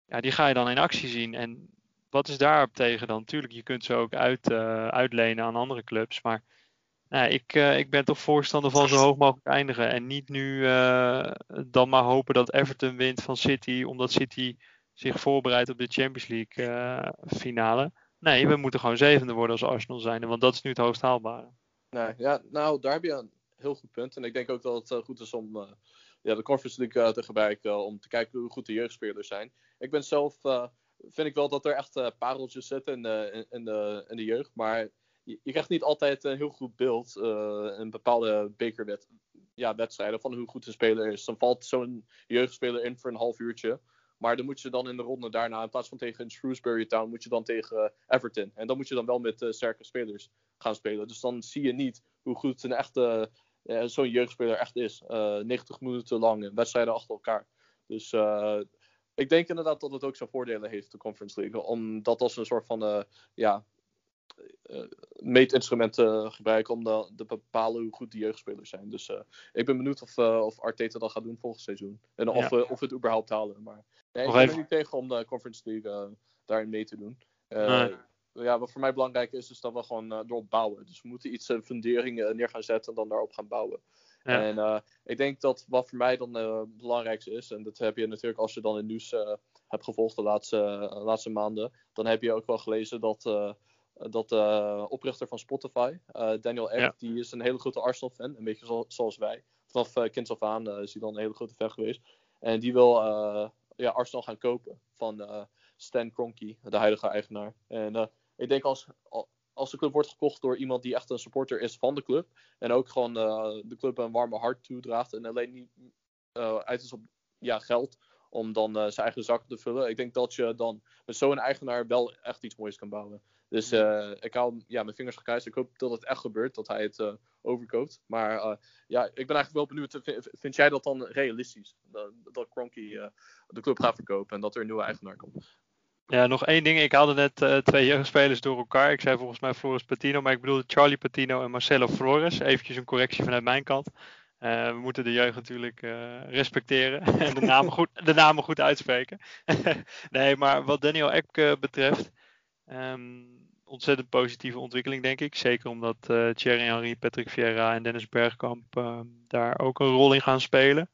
ja, die ga je dan in actie zien. En wat is daarop tegen dan? Tuurlijk, je kunt ze ook uit, eh, uitlenen aan andere clubs. Maar nou, ik, eh, ik ben toch voorstander van zo hoog mogelijk eindigen. En niet nu eh, dan maar hopen dat Everton wint van City. Omdat City zich voorbereidt op de Champions League finale. Nee, we moeten gewoon zevende worden als Arsenal zijn. Want dat is nu het hoogst haalbare. Nee, ja, nou, daar heb je een heel goed punt. En ik denk ook dat het goed is om ja, de Conference League te gebruiken. om te kijken hoe goed de jeugdspelers zijn. Ik ben zelf, vind ik wel dat er echt eh, pareltjes zitten in de, in, de, in de jeugd. Maar je, krijgt niet altijd een heel goed beeld eh, in bepaalde bekerwed ja, van hoe goed een speler is. Dan valt zo'n jeugdspeler in voor een half uurtje. Maar dan moet je dan in de ronde daarna, in plaats van tegen Shrewsbury Town, moet je dan tegen eh, Everton. En dan moet je dan wel met sterke spelers gaan spelen. Dus dan zie je niet hoe goed een echte, zo'n jeugdspeler echt is. Eh 90 minuten lang wedstrijden achter elkaar. Dus ik denk inderdaad dat het ook zijn voordelen heeft, de Conference League. Om dat als een soort van eh, ja, eh, meetinstrument te gebruiken om de, te bepalen hoe goed de jeugdspelers zijn. Dus eh, ik ben benieuwd of, eh, of Arteta dat gaat doen volgend seizoen. En of, Ja. we of we het überhaupt halen. Maar nee, ik ben er niet tegen om de Conference League eh, daarin mee te doen. Eh, Nee. Ja, wat voor mij belangrijk is, is dat we gewoon eh erop bouwen. Dus we moeten iets uh, fundering eh, neer gaan zetten en dan daarop gaan bouwen. Ja. En eh, ik denk dat wat voor mij dan eh, het belangrijkste is, en dat heb je natuurlijk als je dan het nieuws eh, hebt gevolgd de laatste, laatste maanden, dan heb je ook wel gelezen dat, dat de oprichter van Spotify, Daniel Ek, Ja. die is een hele grote Arsenal-fan, een beetje zo- zoals wij. Vanaf kinds af aan is hij dan een hele grote fan geweest. En die wil ja, Arsenal gaan kopen van Stan Kroenke, de huidige eigenaar. En ik denk als, als de club wordt gekocht door iemand die echt een supporter is van de club. En ook gewoon uh, de club een warme hart toedraagt. En alleen niet uh, uit is op ja, geld om dan uh, zijn eigen zak te vullen. Ik denk dat je dan met zo'n eigenaar wel echt iets moois kan bouwen. Dus ik hou ja, mijn vingers gekruist. Ik hoop dat het echt gebeurt, dat hij het overkoopt. Maar ja, ik ben eigenlijk wel benieuwd. Vind, vind jij dat dan realistisch? Dat, dat Cronky de club gaat verkopen en dat er een nieuwe eigenaar komt? Ja, nog één ding. Ik haalde net uh, twee jeugdspelers door elkaar. Ik zei volgens mij Floris Patino, maar ik bedoelde Charlie Patino en Marcelo Flores. Eventjes een correctie vanuit mijn kant. Uh, we moeten de jeugd natuurlijk uh, respecteren en de namen goed, de namen goed uitspreken. nee, maar wat Daniel uh, betreft, um, ontzettend positieve ontwikkeling denk ik. Zeker omdat Thierry Henry, Patrick Vieira en Dennis Bergkamp uh, daar ook een rol in gaan spelen.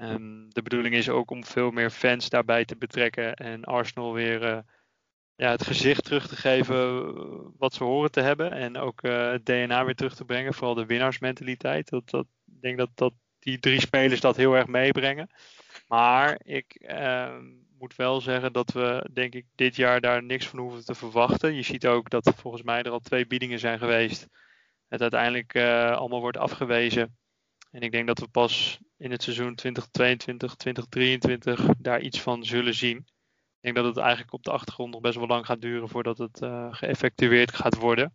Um, de bedoeling is ook om veel meer fans daarbij te betrekken en Arsenal weer uh, ja, het gezicht terug te geven wat ze horen te hebben. En ook uh, het DNA weer terug te brengen, vooral de winnaarsmentaliteit. Dat, dat, ik denk dat, dat die drie spelers dat heel erg meebrengen. Maar ik uh, moet wel zeggen dat we, denk ik, dit jaar daar niks van hoeven te verwachten. Je ziet ook dat volgens mij er al twee biedingen zijn geweest. Het uiteindelijk allemaal wordt afgewezen. En ik denk dat we pas in het seizoen 2022, 2023 daar iets van zullen zien. Ik denk dat het eigenlijk op de achtergrond nog best wel lang gaat duren voordat het uh, geëffectueerd gaat worden.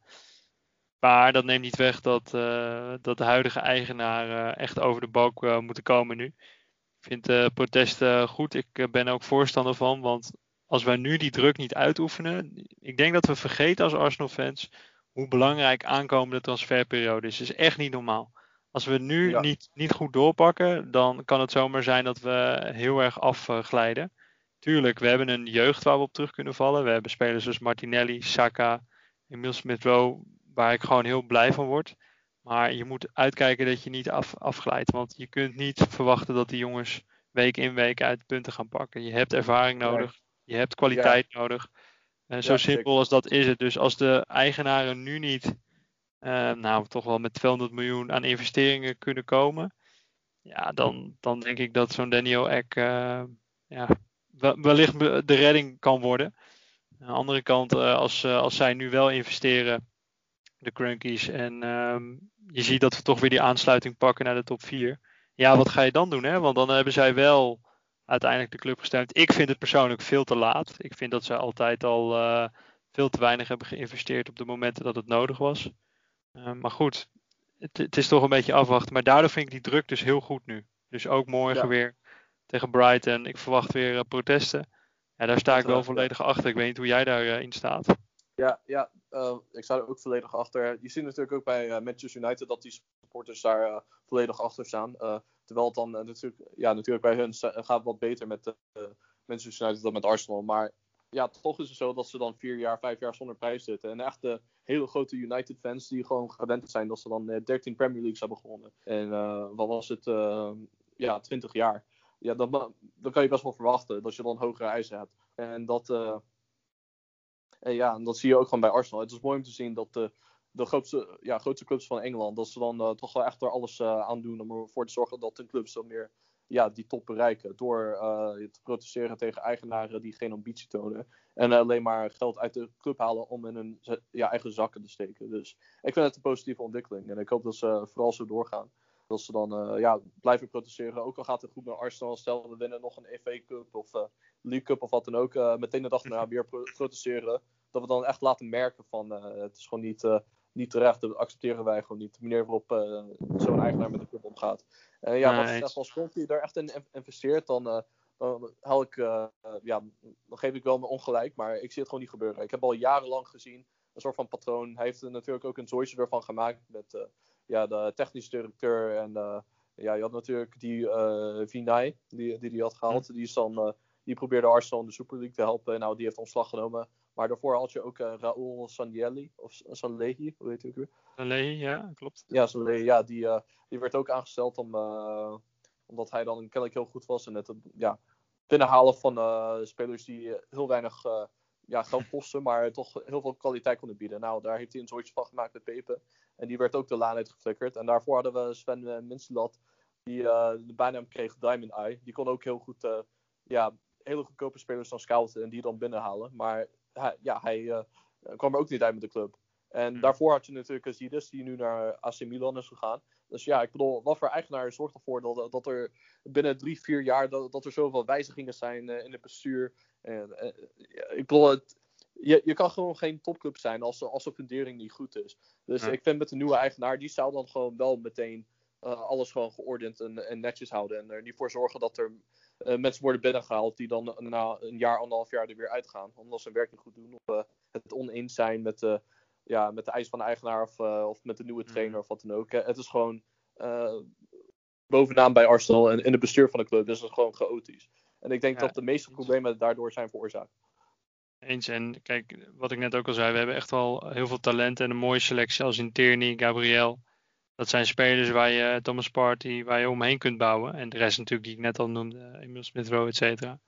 Maar dat neemt niet weg dat, uh, dat de huidige eigenaren echt over de balk moeten komen nu. Ik vind de protesten goed. Ik ben er ook voorstander van. Want als wij nu die druk niet uitoefenen. Ik denk dat we vergeten als Arsenal-fans hoe belangrijk aankomende transferperiode is. Het is echt niet normaal. Als we nu ja. niet, niet goed doorpakken, dan kan het zomaar zijn dat we heel erg afglijden. Tuurlijk, we hebben een jeugd waar we op terug kunnen vallen. We hebben spelers zoals Martinelli, Saka, Emil Smith-Rowe, waar ik gewoon heel blij van word. Maar je moet uitkijken dat je niet af, afglijdt. Want je kunt niet verwachten dat die jongens week in week uit punten gaan pakken. Je hebt ervaring nodig. Je hebt kwaliteit ja. nodig. En zo ja, simpel als dat is het. Dus als de eigenaren nu niet, nou toch wel met 200 miljoen aan investeringen kunnen komen. Ja, dan, dan denk ik dat zo'n Daniel Eck uh, ja, wellicht de redding kan worden. Aan de andere kant, uh, als, als zij nu wel investeren, de Crunkies, en um, je ziet dat we toch weer die aansluiting pakken naar de top 4. Ja, wat ga je dan doen? Hè? Want dan hebben zij wel uiteindelijk de club gesteund. Ik vind het persoonlijk veel te laat. Ik vind dat ze altijd al uh, veel te weinig hebben geïnvesteerd op de momenten dat het nodig was. Uh, maar goed, het, het, is toch een beetje afwachten. Maar daardoor vind ik die druk dus heel goed nu. Dus ook morgen ja. weer tegen Brighton. Ik verwacht weer uh, protesten. Ja, daar sta ik wel volledig achter. Ik weet niet hoe jij daarin in staat. Ja, ja ik sta er ook volledig achter. Je ziet natuurlijk ook bij Manchester United dat die supporters daar volledig achter staan. Terwijl het dan natuurlijk, ja, natuurlijk bij hun gaat het wat beter met de Manchester United dan met Arsenal. Maar ja, toch is het zo dat ze dan vier jaar, vijf jaar zonder prijs zitten. En echt de hele grote United fans die gewoon gewend zijn dat ze dan uh, 13 Premier Leagues hebben gewonnen. En wat was het, ja, 20 jaar. Ja, dan, dan kan je best wel verwachten dat je dan hogere eisen hebt. En dat, en ja, dat zie je ook gewoon bij Arsenal. Het is mooi om te zien dat de de grootste, ja, grootste clubs van Engeland, dat ze dan uh, toch wel echt er alles uh, aan doen om ervoor te zorgen dat hun clubs dan meer ja, die top bereiken. Door uh, te protesteren tegen eigenaren die geen ambitie tonen. En alleen maar geld uit de club halen om in hun ja, eigen zakken te steken. Dus ik vind het een positieve ontwikkeling. En ik hoop dat ze vooral zo doorgaan. Dat ze dan ja, blijven protesteren. Ook al gaat het goed met Arsenal. Stel we winnen nog een FA Cup of League Cup of wat dan ook. meteen de dag daarna weer pro protesteren. Dat we dan echt laten merken van het is gewoon niet niet terecht. Dat accepteren wij gewoon niet. De manier waarop uh, zo'n eigenaar met de club omgaat. Uh, ja, wat zegt als die daar echt in investeert, dan, uh, dan, haal ik, ja, dan geef ik wel mijn ongelijk. Maar ik zie het gewoon niet gebeuren. Ik heb al jarenlang gezien een soort van patroon. Hij heeft er natuurlijk ook een zooitje ervan gemaakt met ja, de technische directeur. En ja, je had natuurlijk die Vinay, die, die die had gehaald. Hm. Die, is dan, die probeerde Arsenal in de Super League te helpen. Nou, die heeft ontslag genomen. Maar daarvoor had je ook uh, Raoul of Sanlehi, hoe heet hij ook weer? Sanlehi, ja, klopt. Ja, Sanlehi, ja, die, uh, die werd ook aangesteld om, uh, omdat hij dan kennelijk heel goed was in het ja, binnenhalen van spelers die heel weinig ja, geld kosten, maar toch heel veel kwaliteit konden bieden. Nou, daar heeft hij een soortje van gemaakt met Pepe. En die werd ook de laan uitgeflikkerd. En daarvoor hadden we Sven Minselat, die de bijnaam kreeg Diamond Eye. Die kon ook heel goed, ja, hele goedkope spelers dan scouten en die dan binnenhalen. Maar hij, ja, hij uh, kwam er ook niet uit met de club. En hmm. daarvoor had je natuurlijk Zidis, die nu naar AC Milan is gegaan. Dus ja, ik bedoel, wat voor eigenaar zorgt ervoor dat, dat er binnen drie, vier jaar dat, dat er zoveel wijzigingen zijn uh, in het bestuur. En, uh, ik bedoel, het, je, je kan gewoon geen topclub zijn als, als de fundering niet goed is. Dus ja. ik vind met de nieuwe eigenaar, die zou dan gewoon wel meteen uh, alles gewoon geordend en, en, netjes houden. En er niet voor zorgen dat er uh, mensen worden binnengehaald die dan na een jaar, anderhalf jaar er weer uitgaan. Omdat ze hun werk niet goed doen of uh, het oneens zijn met, de ja, met de eisen van de eigenaar of, of met de nieuwe trainer of wat dan ook. Het is gewoon bovenaan bij Arsenal en in het bestuur van de club is het gewoon chaotisch. En ik denk ja, dat de meeste problemen daardoor zijn veroorzaakt. Eens. En kijk, wat ik net ook al zei, we hebben echt wel heel veel talent en een mooie selectie als in Tierney, Gabriel. Dat zijn spelers waar je, Thomas Party, waar je omheen kunt bouwen. En de rest natuurlijk die ik net al noemde, Emil Smith Rowe, et cetera.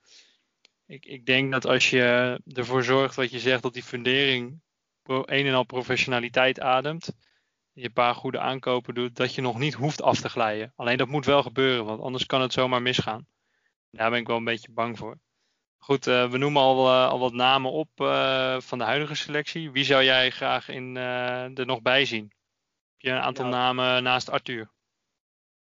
Ik, ik denk dat als je ervoor zorgt wat je zegt, dat die fundering een en al professionaliteit ademt. Je een paar goede aankopen doet, dat je nog niet hoeft af te glijden. Alleen dat moet wel gebeuren, want anders kan het zomaar misgaan. Daar ben ik wel een beetje bang voor. Goed, eh, we noemen al, eh, al wat namen op eh, van de huidige selectie. Wie zou jij graag in, er nog bij zien? Heb je een aantal Ja. namen naast Arthur?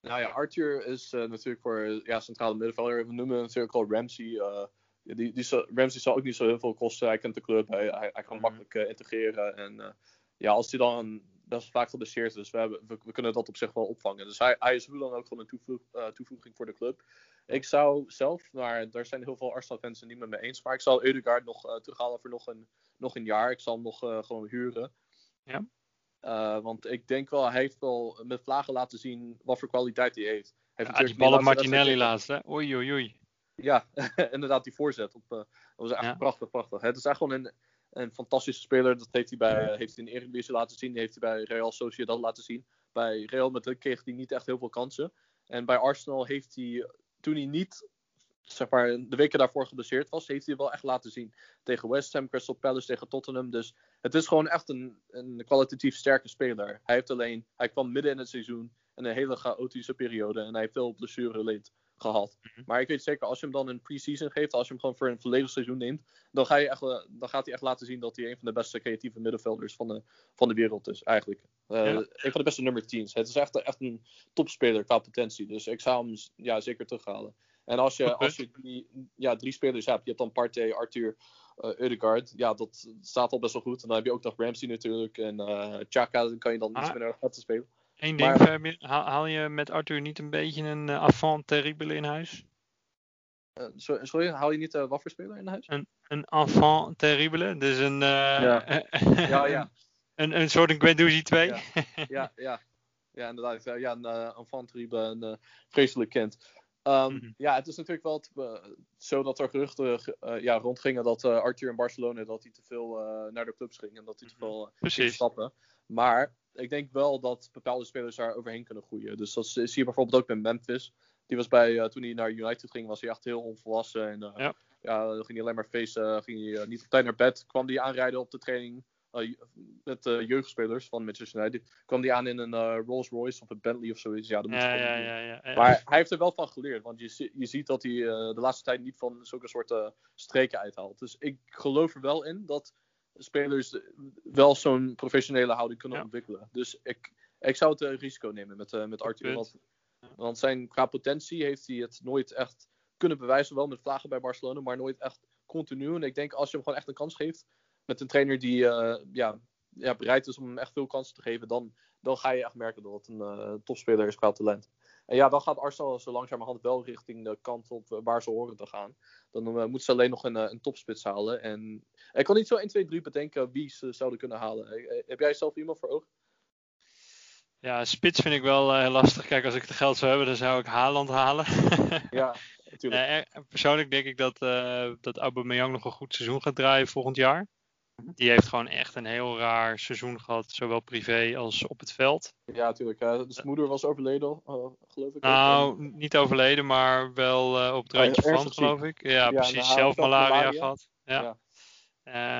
Nou ja, Arthur is eh, natuurlijk voor ja, centrale middenvelder. We noemen natuurlijk al Ramsey. eh, die, die Ramsey zal ook niet zo heel veel kosten. Hij kent de club. Hij, hij, hij kan Mhm. makkelijk eh, integreren. En ja, als hij dan best vaak geblesseerd is, dus we, hebben, we, we kunnen dat op zich wel opvangen. Dus hij, hij is hoe dan ook gewoon een toevoeg, toevoeging voor de club. Ik zou zelf, maar daar zijn heel veel Arsenal-fans het niet met me eens. Maar ik zal Eudegaard nog eh, terughalen voor nog een, nog een jaar. Ik zal hem nog gewoon huren. Ja. Eh, want ik denk wel, hij heeft wel met vlagen laten zien wat voor kwaliteit hij heeft. Hij heeft Ja, die natuurlijk bal op die laatste Martinelli laatst, hè? Oei, oei, oei. Ja, inderdaad, die voorzet. Op, eh, dat was echt Ja. prachtig, prachtig. Het is echt gewoon een, een fantastische speler. Dat heeft hij, bij, heeft hij in Eredivisie laten zien. Die heeft hij bij Real Sociedad laten zien. Bij Real Madrid kreeg hij niet echt heel veel kansen. En bij Arsenal heeft hij, toen hij niet zeg maar, de weken daarvoor geblesseerd was, heeft hij wel echt laten zien. Tegen West Ham, Crystal Palace, tegen Tottenham. Dus het is gewoon echt een, een kwalitatief sterke speler. Hij heeft alleen, hij kwam midden in het seizoen in een hele chaotische periode. En hij heeft veel blessureleed gehad. Mhm. Maar ik weet zeker, als je hem dan een pre-season geeft, als je hem gewoon voor een volledig seizoen neemt, dan, ga je echt, dan gaat hij echt laten zien dat hij een van de beste creatieve middenvelders van de, van de wereld is, eigenlijk. Eh, Ja. Een van de beste nummer 10's. Het is echt, echt een topspeler qua potentie. Dus ik zou hem ja, zeker terughalen. En als je, als je drie, ja, drie spelers hebt, je hebt dan Partey, Arthur, eh Eudegaard. Ja, dat staat al best wel goed. En dan heb je ook nog Ramsey natuurlijk. En eh Chaka dan kan je dan iets Ah. minder laten spelen. Eén ding, Maar- Fabian. Haal, je met Arthur niet een beetje een uh, avant terrible in huis? Eh, sorry, sorry, haal je niet uh, wat voor speler in huis? Een enfant terrible? Dus een... eh, Ja. Ja, ja. Een, een soort een Guendouzi 2? Ja. ja, ja. Ja, inderdaad. Ja, ja, een uh, enfant terrible, een uh, vreselijk kind. Um, Mhm. Ja, het is natuurlijk wel te, uh, zo dat er geruchten uh, ja, rondgingen dat Arthur in Barcelona dat hij te veel naar de clubs ging en dat hij te veel uh, ging stappen. Maar ik denk wel dat bepaalde spelers daar overheen kunnen groeien. Dus dat zie je bijvoorbeeld ook bij Memphis. Die was bij, uh, toen hij naar United ging, was hij echt heel onvolwassen. En uh, ja. ging hij alleen maar feesten, ging hij uh, niet op tijd naar bed. Kwam hij aanrijden op de training met uh, jeugdspelers van Manchester United. Kwam die aan in een uh, Rolls Royce of een Bentley of zoiets. Ja, dat moet ja, ja, ja, ja, Maar hij heeft er wel van geleerd. Want je, je ziet dat hij de laatste tijd niet van zulke soort streken uithaalt. Dus ik geloof er wel in dat spelers wel zo'n professionele houding kunnen ja. ontwikkelen. Dus ik, ik zou het uh, risico nemen met, uh, met Arthur. Want, want zijn, qua potentie heeft hij het nooit echt kunnen bewijzen. Wel met vlagen bij Barcelona, maar nooit echt continu. En ik denk als je hem gewoon echt een kans geeft met een trainer die uh, ja, ja, bereid is om hem echt veel kansen te geven, dan, dan ga je echt merken dat het een uh, topspeler is qua talent. En ja, dan gaat Arsenal zo langzamerhand wel richting de kant op uh, waar ze horen te gaan. Dan uh, moeten ze alleen nog een, een topspits halen. En ik kan niet zo 1, 2, 3 bedenken wie ze zouden kunnen halen. Heb jij zelf iemand voor ogen? Ja, spits vind ik wel heel lastig. Kijk, als ik het geld zou hebben, dan zou ik Haaland halen. ja, natuurlijk. persoonlijk denk ik dat, dat Aubameyang nog een goed seizoen gaat draaien volgend jaar. Die heeft gewoon echt een heel raar seizoen gehad, zowel privé als op het veld. Ja, natuurlijk. Zijn moeder was overleden, uh, geloof ik. Nou, ook. niet overleden, maar wel uh, op het randje van, geloof ik. Ja, ja precies. Nou, zelf malaria, malaria, gehad. Ja. ja.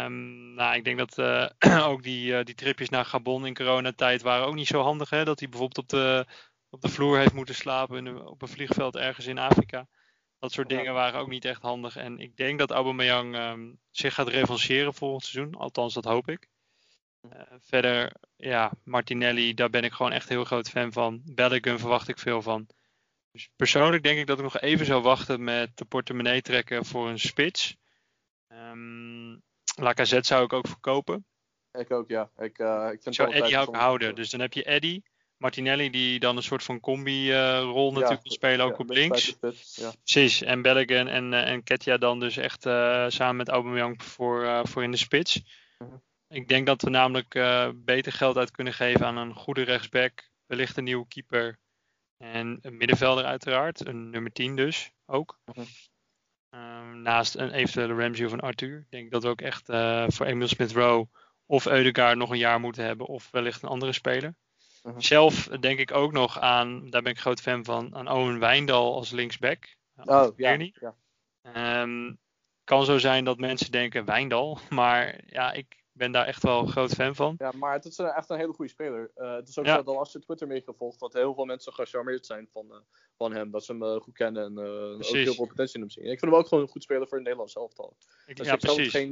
Um, nou, ik denk dat uh, ook die, die tripjes naar Gabon in coronatijd waren ook niet zo handig. Hè? Dat hij bijvoorbeeld op de, op de vloer heeft moeten slapen in, op een vliegveld ergens in Afrika. Dat soort dingen waren ook niet echt handig. En ik denk dat Aubameyang um, zich gaat revancheren volgend seizoen. Althans, dat hoop ik. Uh, verder, ja, Martinelli, daar ben ik gewoon echt heel groot fan van. Bellingham verwacht ik veel van. Dus persoonlijk denk ik dat ik nog even zou wachten met de portemonnee trekken voor een spits. Um, Lacazette zou ik ook verkopen. Ik ook, ja. Ik, uh, ik vind zou Eddie ook houden. Dus dan heb je Eddie. Martinelli die dan een soort van combi-rol uh, natuurlijk wil spelen, ook op links. Ja. Precies, en Belligan en, uh, en Ketja dan dus echt uh, samen met Aubameyang voor, voor in de spits. -huh. Ik denk dat we namelijk beter geld uit kunnen geven aan een goede rechtsback, wellicht een nieuwe keeper en een middenvelder uiteraard, een nummer 10 dus ook. -huh. um, naast een eventuele Ramsey of een Arthur. Ik denk dat we ook echt voor Emil Smith-Rowe of Eudegaard nog een jaar moeten hebben of wellicht een andere speler. -huh. Zelf denk ik ook nog aan, daar ben ik groot fan van, aan Owen Wijndal als linksback. Oh, ja, ja. Um, kan zo zijn dat mensen denken Wijndal, maar ja, ik ben daar echt wel een groot fan van. Ja, maar het is echt een hele goede speler. Eh, het is ook Ja. zo dat als je Twitter mee gevolgd, dat heel veel mensen gecharmeerd zijn van, eh, van hem. Dat ze hem eh, goed kennen en ook heel veel potentie in hem zien. Ik vind hem ook gewoon een goed speler voor het Nederlands elftal. Ik, Dus ja, ik precies. geen,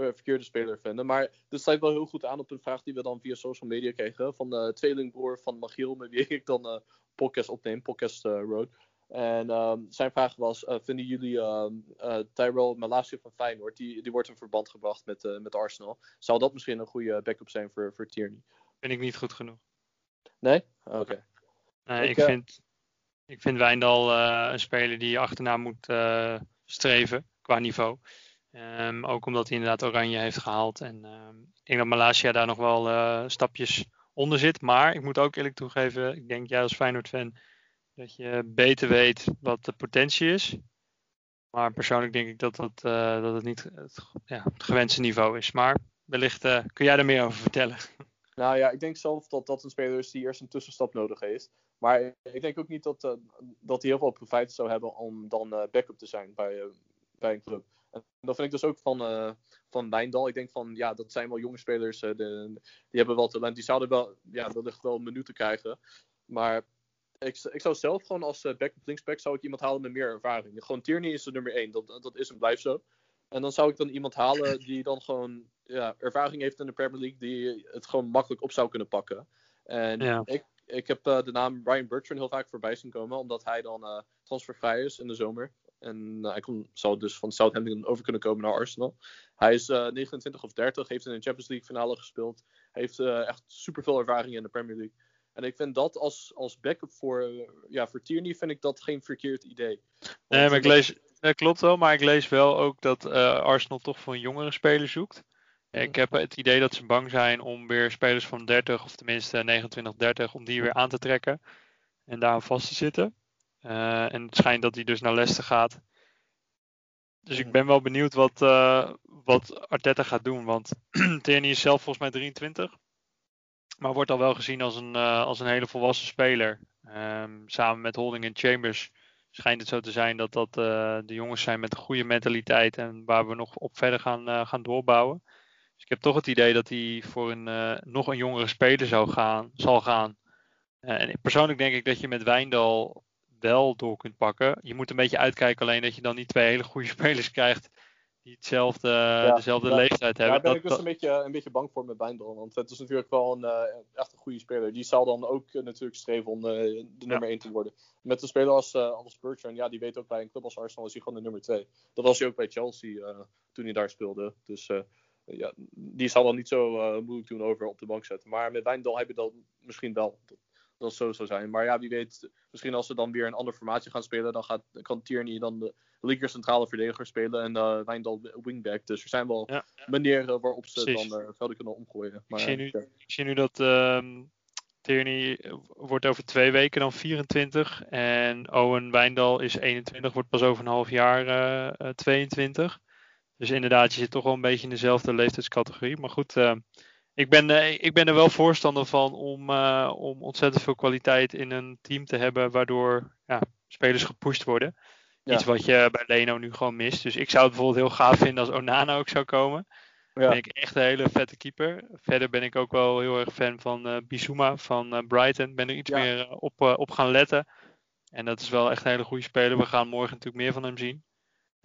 verkeerde speler vinden. Maar dit sluit wel heel goed aan op een vraag die we dan via social media kregen. Van de tweelingbroer van Magiel, met wie ik dan eh podcast opneem, Podcast eh, Road. En ehm, zijn vraag was, eh, vinden jullie ehm eh, Tyrell Malacia van Feyenoord, die, die wordt in verband gebracht met, eh, met Arsenal. Zou dat misschien een goede backup zijn voor, voor Tierney? Vind ik niet goed genoeg. Nee? Oké. Nee, Ik, ik, eh, vind, ik vind Wijndal eh, een speler die je achterna moet eh, streven qua niveau. Ehm, ook omdat hij inderdaad Oranje heeft gehaald. En ehm, ik denk dat Malasia daar nog wel eh, stapjes onder zit. Maar ik moet ook eerlijk toegeven, ik denk jij als Feyenoord-fan dat je beter weet wat de potentie is. Maar persoonlijk denk ik dat, dat, eh, dat het niet het, ja, het gewenste niveau is. Maar wellicht eh, kun jij er meer over vertellen. Nou ja, ik denk zelf dat dat een speler is die eerst een tussenstap nodig heeft. Maar ik denk ook niet dat, dat hij heel veel profijt zou hebben om dan backup te zijn bij, bij een club. Dat vind ik dus ook van, eh van Wijndal. Ik denk van, ja, dat zijn wel jonge spelers. eh, de- die hebben wel talent. Die zouden wel, ja, wellicht wel minuten krijgen. Maar ik, ik zou zelf gewoon als eh, backup linksback zou ik iemand halen met meer ervaring. Gewoon Tierney is de nummer één. Dat, dat is en blijft zo. En dan zou ik dan iemand halen die dan gewoon ja, ervaring heeft in de Premier League, die het gewoon makkelijk op zou kunnen pakken. En Ja. ik, ik heb de naam Ryan Bertrand heel vaak voorbij zien komen, omdat hij dan transfervrij is in de zomer. En eh, hij kon, zou dus van Southampton over kunnen komen naar Arsenal. Hij is eh, 29 of 30, heeft in een Champions League finale gespeeld. Heeft eh, echt superveel ervaring in de Premier League. En ik vind dat als, als backup voor, eh, ja, voor Tierney vind ik dat geen verkeerd idee. Nee, maar ik lees, dat klopt wel, maar ik lees wel ook dat eh, Arsenal toch voor een jongere speler zoekt. Ik heb het idee dat ze bang zijn om weer spelers van 30, of tenminste 29, 30, om die weer aan te trekken en daar vast te zitten. Eh, en het schijnt dat hij dus naar Leicester gaat. Dus ik ben wel benieuwd wat, eh, wat Arteta gaat doen, want Tierney is zelf volgens mij 23, maar wordt al wel gezien als een, eh, als een hele volwassen speler. Ehm, samen met Holding en Chambers schijnt het zo te zijn dat dat de jongens zijn met een goede mentaliteit en waar we nog op verder gaan, gaan doorbouwen. Dus ik heb toch het idee dat hij voor een nog een jongere speler zou gaan, zal gaan. En persoonlijk denk ik dat je met Wijndal wel door kunt pakken. Je moet een beetje uitkijken alleen dat je dan niet twee hele goede spelers krijgt die hetzelfde, dezelfde leeftijd hebben. Daar ben Dat- ik dus dat- een beetje, een beetje bang voor met Wijndal. Want het is natuurlijk wel een, eh, echt een goede speler. Die zal dan ook eh, natuurlijk streven om eh, de nummer 1 te worden. Met een speler als, als Bertrand, ja, die weet ook bij een club als Arsenal is hij gewoon de nummer 2. Dat was hij ook bij Chelsea toen hij daar speelde. Dus ja, die zal dan niet zo moeilijk doen over op de bank zetten. Maar met Wijndal heb je dat misschien wel. Dat, dat zo zou zijn. Maar ja, wie weet, misschien als ze dan weer een andere formatie gaan spelen, dan gaat, kan Tierney dan de linker centrale verdediger spelen en eh Wijndal wingback. Dus er zijn wel Ja. manieren waarop ze Precies. dan uh, velden kunnen omgooien. Maar, zie nu- ja. Ik zie nu dat ehm Tierney eh, wordt over twee weken dan 24 en Owen Wijndal is 21, wordt pas over een half jaar eh, eh, 22. Dus inderdaad, je zit toch wel een beetje in dezelfde leeftijdscategorie. Maar goed, eh, ik, ben, eh, ik ben er wel voorstander van om, eh, om ontzettend veel kwaliteit in een team te hebben, waardoor ja, spelers gepusht worden. Ja. Iets wat je bij Leno nu gewoon mist. Dus ik zou het bijvoorbeeld heel gaaf vinden als Onana ook zou komen. Ja. Ben ik echt een hele vette keeper. Verder ben ik ook wel heel erg fan van eh Bissouma van Brighton. Ben er iets Ja. meer op, op gaan letten. En dat is wel echt een hele goede speler. We gaan morgen natuurlijk meer van hem zien.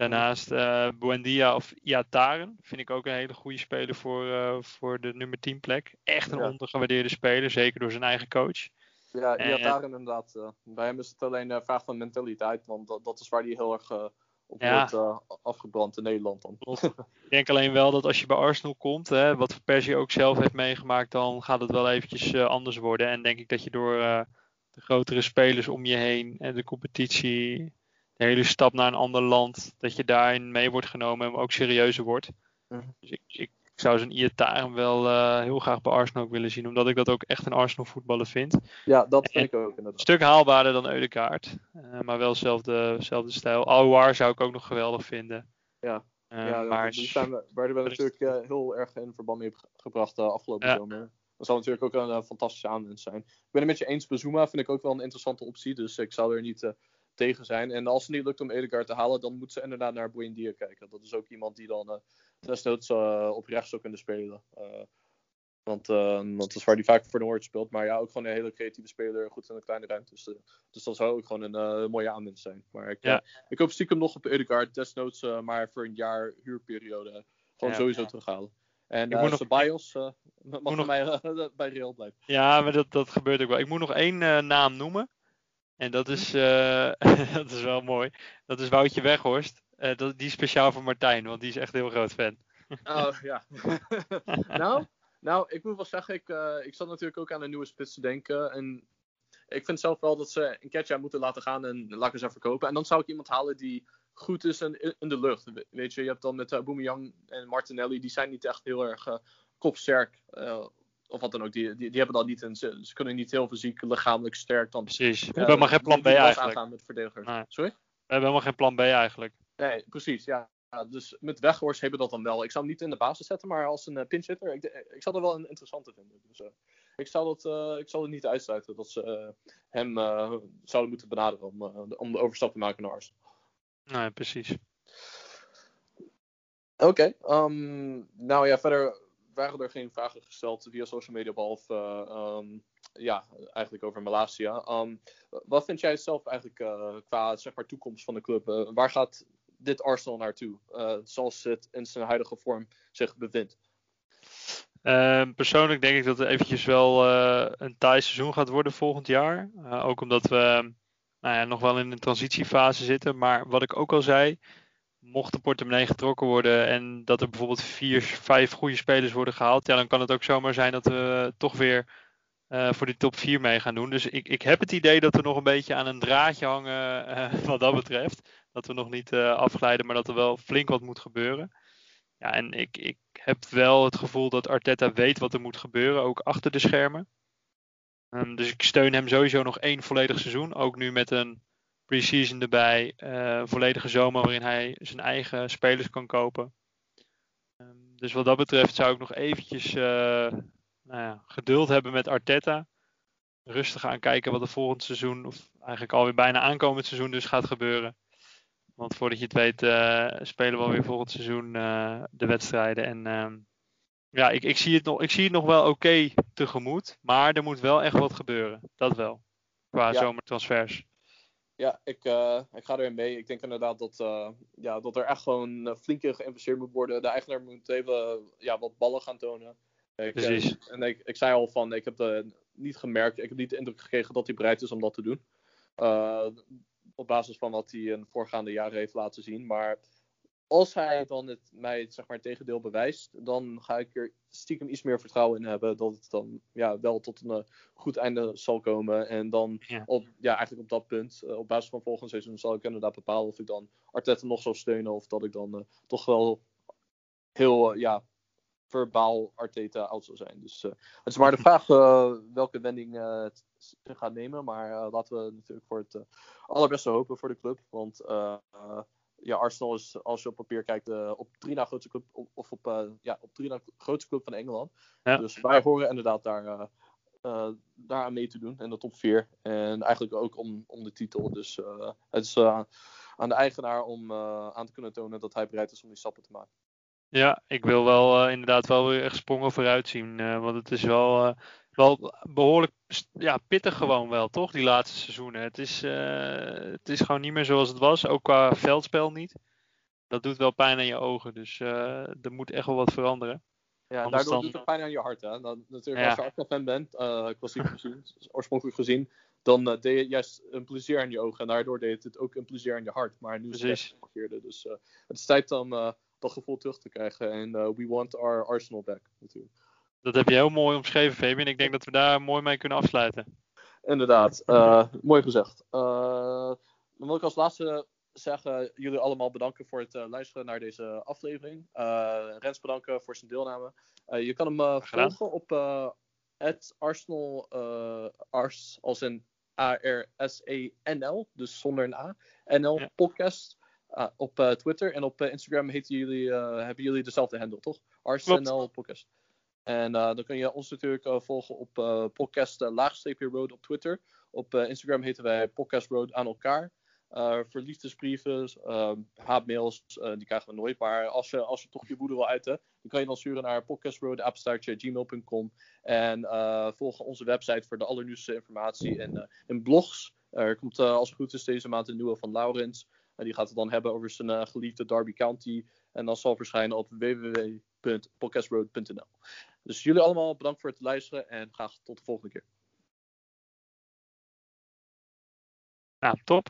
Daarnaast eh Buendia of Iataren vind ik ook een hele goede speler voor, eh, voor de nummer 10 plek. Echt een Ja. ondergewaardeerde speler, zeker door zijn eigen coach. Ja, En- Iataren inderdaad. eh, bij hem is het alleen een vraag van mentaliteit, want dat, dat is waar hij heel erg op Ja. wordt afgebrand in Nederland dan. Ik denk alleen wel dat als je bij Arsenal komt, hè, wat Persie ook zelf heeft meegemaakt, dan gaat het wel eventjes anders worden. En denk ik dat je door de grotere spelers om je heen en de competitie, de hele stap naar een ander land, dat je daarin mee wordt genomen en ook serieuzer wordt. Mhm. Dus ik, ik, zou zo'n Iataren wel eh, heel graag bij Arsenal ook willen zien, omdat ik dat ook echt een Arsenal voetballer vind. Ja, dat En- vind ik ook Een stuk haalbaarder dan Eudekaart, eh, maar wel dezelfde, dezelfde stijl. Aouar zou ik ook nog geweldig vinden. Ja. Ja, maar die zijn, we- werden we is- natuurlijk heel erg in verband mee ge- gebracht de afgelopen Ja. zomer. Dat zal natuurlijk ook een fantastische aanwinst zijn. Ik ben het met je eens, Bezuma vind ik ook wel een interessante optie. Dus ik zou er niet tegen zijn. En als het niet lukt om Edegaard te halen, dan moeten ze inderdaad naar Buendia kijken. Dat is ook iemand die dan uh, desnoods uh, op rechts zou kunnen spelen. Uh, want, want dat is waar hij vaak voor Noord speelt. Maar ja, ook gewoon een hele creatieve speler, goed in de kleine ruimte. Dus, dus dat zou ook gewoon een mooie aanwinst zijn. Maar ik, Ja. ik hoop stiekem nog op Edegaard, desnoods maar voor een jaar huurperiode. Gewoon Ja. sowieso terughalen. En Ik uh, moet nog- Ceballos uh, mag nog- mij uh, bij Real blijven. Ja, maar dat, dat gebeurt ook wel. Ik moet nog één eh, naam noemen. En dat is, eh, dat is wel mooi. Dat is Woutje Weghorst. Eh, dat, die is speciaal voor Martijn, want die is echt een heel groot fan. Oh, ja. nou, nou, ik moet wel zeggen, ik, uh, ik zat natuurlijk ook aan een nieuwe spits te denken. En ik vind zelf wel dat ze een Ketja moeten laten gaan en laten ze verkopen. En dan zou ik iemand halen die goed is in, in de lucht. Weet je, je hebt dan met uh, Boemeyang en Martinelli, die zijn niet echt heel erg kopsterk. Of wat dan ook, die, die, die hebben dat niet in. Ze, ze kunnen niet heel fysiek, lichamelijk sterk dan. Precies. We hebben helemaal geen plan B eigenlijk. Met verdedigers. Nee. Sorry? We hebben helemaal geen plan B eigenlijk. Nee, precies, ja. ja dus met Weghorst hebben we dat dan wel. Ik zou hem niet in de basis zetten, maar als een uh, pinch hitter, ik, ik zou dat wel een interessante vinden. Dus, uh, ik, zou dat, uh, ik zal het niet uitsluiten dat ze hem zouden moeten benaderen om, om de overstap te maken naar Arsenal. Nee, precies. Oké, okay, um, nou ja, verder waren er geen vragen gesteld via social media, behalve um, ja, eigenlijk over Malasia. Um, wat vind jij zelf eigenlijk uh, qua zeg maar, toekomst van de club? Uh, waar gaat dit Arsenal naartoe, zoals het in zijn huidige vorm zich bevindt? Uh, persoonlijk denk ik dat het eventjes wel een taai seizoen gaat worden volgend jaar. Ook omdat we nou ja, nog wel in een transitiefase zitten. Maar wat ik ook al zei, mocht de portemonnee getrokken worden en dat er bijvoorbeeld vier, vijf goede spelers worden gehaald, ja, dan kan het ook zomaar zijn dat we toch weer uh, voor die top 4 mee gaan doen. Dus ik, ik heb het idee dat we nog een beetje aan een draadje hangen uh, wat dat betreft. Dat we nog niet uh, afglijden, maar dat er wel flink wat moet gebeuren. Ja, en ik, ik heb wel het gevoel dat Arteta weet wat er moet gebeuren, ook achter de schermen. Um, dus ik steun hem sowieso nog één volledig seizoen. Ook nu met een pre-season erbij. Uh, volledige zomer waarin hij zijn eigen spelers kan kopen. Um, dus wat dat betreft zou ik nog eventjes uh, nou ja, geduld hebben met Arteta. Rustig aan kijken wat er volgend seizoen, of eigenlijk alweer bijna aankomend seizoen dus gaat gebeuren. Want voordat je het weet uh, spelen we alweer volgend seizoen de wedstrijden. En um, ja, ik, ik, zie het nog, ik zie het nog wel oké okay tegemoet. Maar er moet wel echt wat gebeuren. Dat wel. Qua Ja. zomertransfers. Ja, ik, uh, ik ga erin mee. Ik denk inderdaad dat, uh, ja, dat er echt gewoon uh, flink in geïnvesteerd moet worden. De eigenaar moet even ja, wat ballen gaan tonen. Ik, Precies. en ik, ik zei al van, ik heb het niet gemerkt, ik heb niet de indruk gekregen dat hij bereid is om dat te doen. op basis van wat hij in voorgaande jaren heeft laten zien. Maar als hij dan het, mij zeg maar, het tegendeel bewijst, dan ga ik er stiekem iets meer vertrouwen in hebben dat het dan ja, wel tot een uh, goed einde zal komen. En dan Ja. op, ja, eigenlijk op dat punt, uh, op basis van volgend seizoen, zal ik inderdaad bepalen of ik dan Arteta nog zal steunen of dat ik dan uh, toch wel heel ja, verbaal Arteta out zal zijn. Dus het is maar de vraag welke wending het gaat nemen. Maar laten we natuurlijk voor het allerbeste hopen voor de club. Want ja, Arsenal is, als je op papier kijkt, uh, op drie na grootste club, of op, uh, ja, op drie na grootste club van Engeland. Ja. Dus wij horen inderdaad daar, uh, daar aan mee te doen in de top 4. En eigenlijk ook om, om de titel. Dus het is aan de eigenaar om aan te kunnen tonen dat hij bereid is om die stappen te maken. Ja, ik wil wel inderdaad wel weer echt sprongen vooruit zien. Want het is wel, wel behoorlijk ja, pittig gewoon wel, toch? Die laatste seizoenen. Het is, het is gewoon niet meer zoals het was. Ook qua veldspel niet. Dat doet wel pijn aan je ogen. Dus er moet echt wel wat veranderen. Ja, Anders daardoor dan- doet het pijn aan je hart. Hè? Dan, natuurlijk, Ja. als je Arsenal-fan bent, uh, klassiek gezien, oorspronkelijk gezien, dan deed je juist een plezier aan je ogen. En daardoor deed het ook een plezier aan je hart. Maar nu is het omgekeerde. Dus het is tijd om dat gevoel terug te krijgen. En we want our Arsenal back, natuurlijk. Dat heb je heel mooi omschreven, Fabian. Ik denk dat we daar mooi mee kunnen afsluiten. Inderdaad, uh, mooi gezegd. Uh, dan wil ik als laatste zeggen, jullie allemaal bedanken voor het uh, luisteren naar deze aflevering. Rens bedanken voor zijn deelname. Je kan hem volgen op uh, Arsenal, Ars, als in A-R-S-E-N-L, dus zonder een A. NL Ja. podcast op Twitter en op Instagram jullie, hebben jullie dezelfde handle, toch? Arsenal podcast. En uh, dan kun je ons natuurlijk uh, volgen op uh, podcast laagstreepje road op Twitter. Op Instagram heten wij podcast road aan elkaar. Uh, haatmails, die krijgen we nooit. Maar als je, als je toch je woede wil uiten, dan kan je dan sturen naar podcastroad.gmail.com En volg onze website voor de allernieuwste informatie en, en blogs. er komt als goed is deze maand een nieuwe van Laurens. En die gaat het dan hebben over zijn geliefde Derby County. En dat zal verschijnen op www.podcastroad.nl. Dus jullie allemaal bedankt voor het luisteren en graag tot de volgende keer. Nou, top.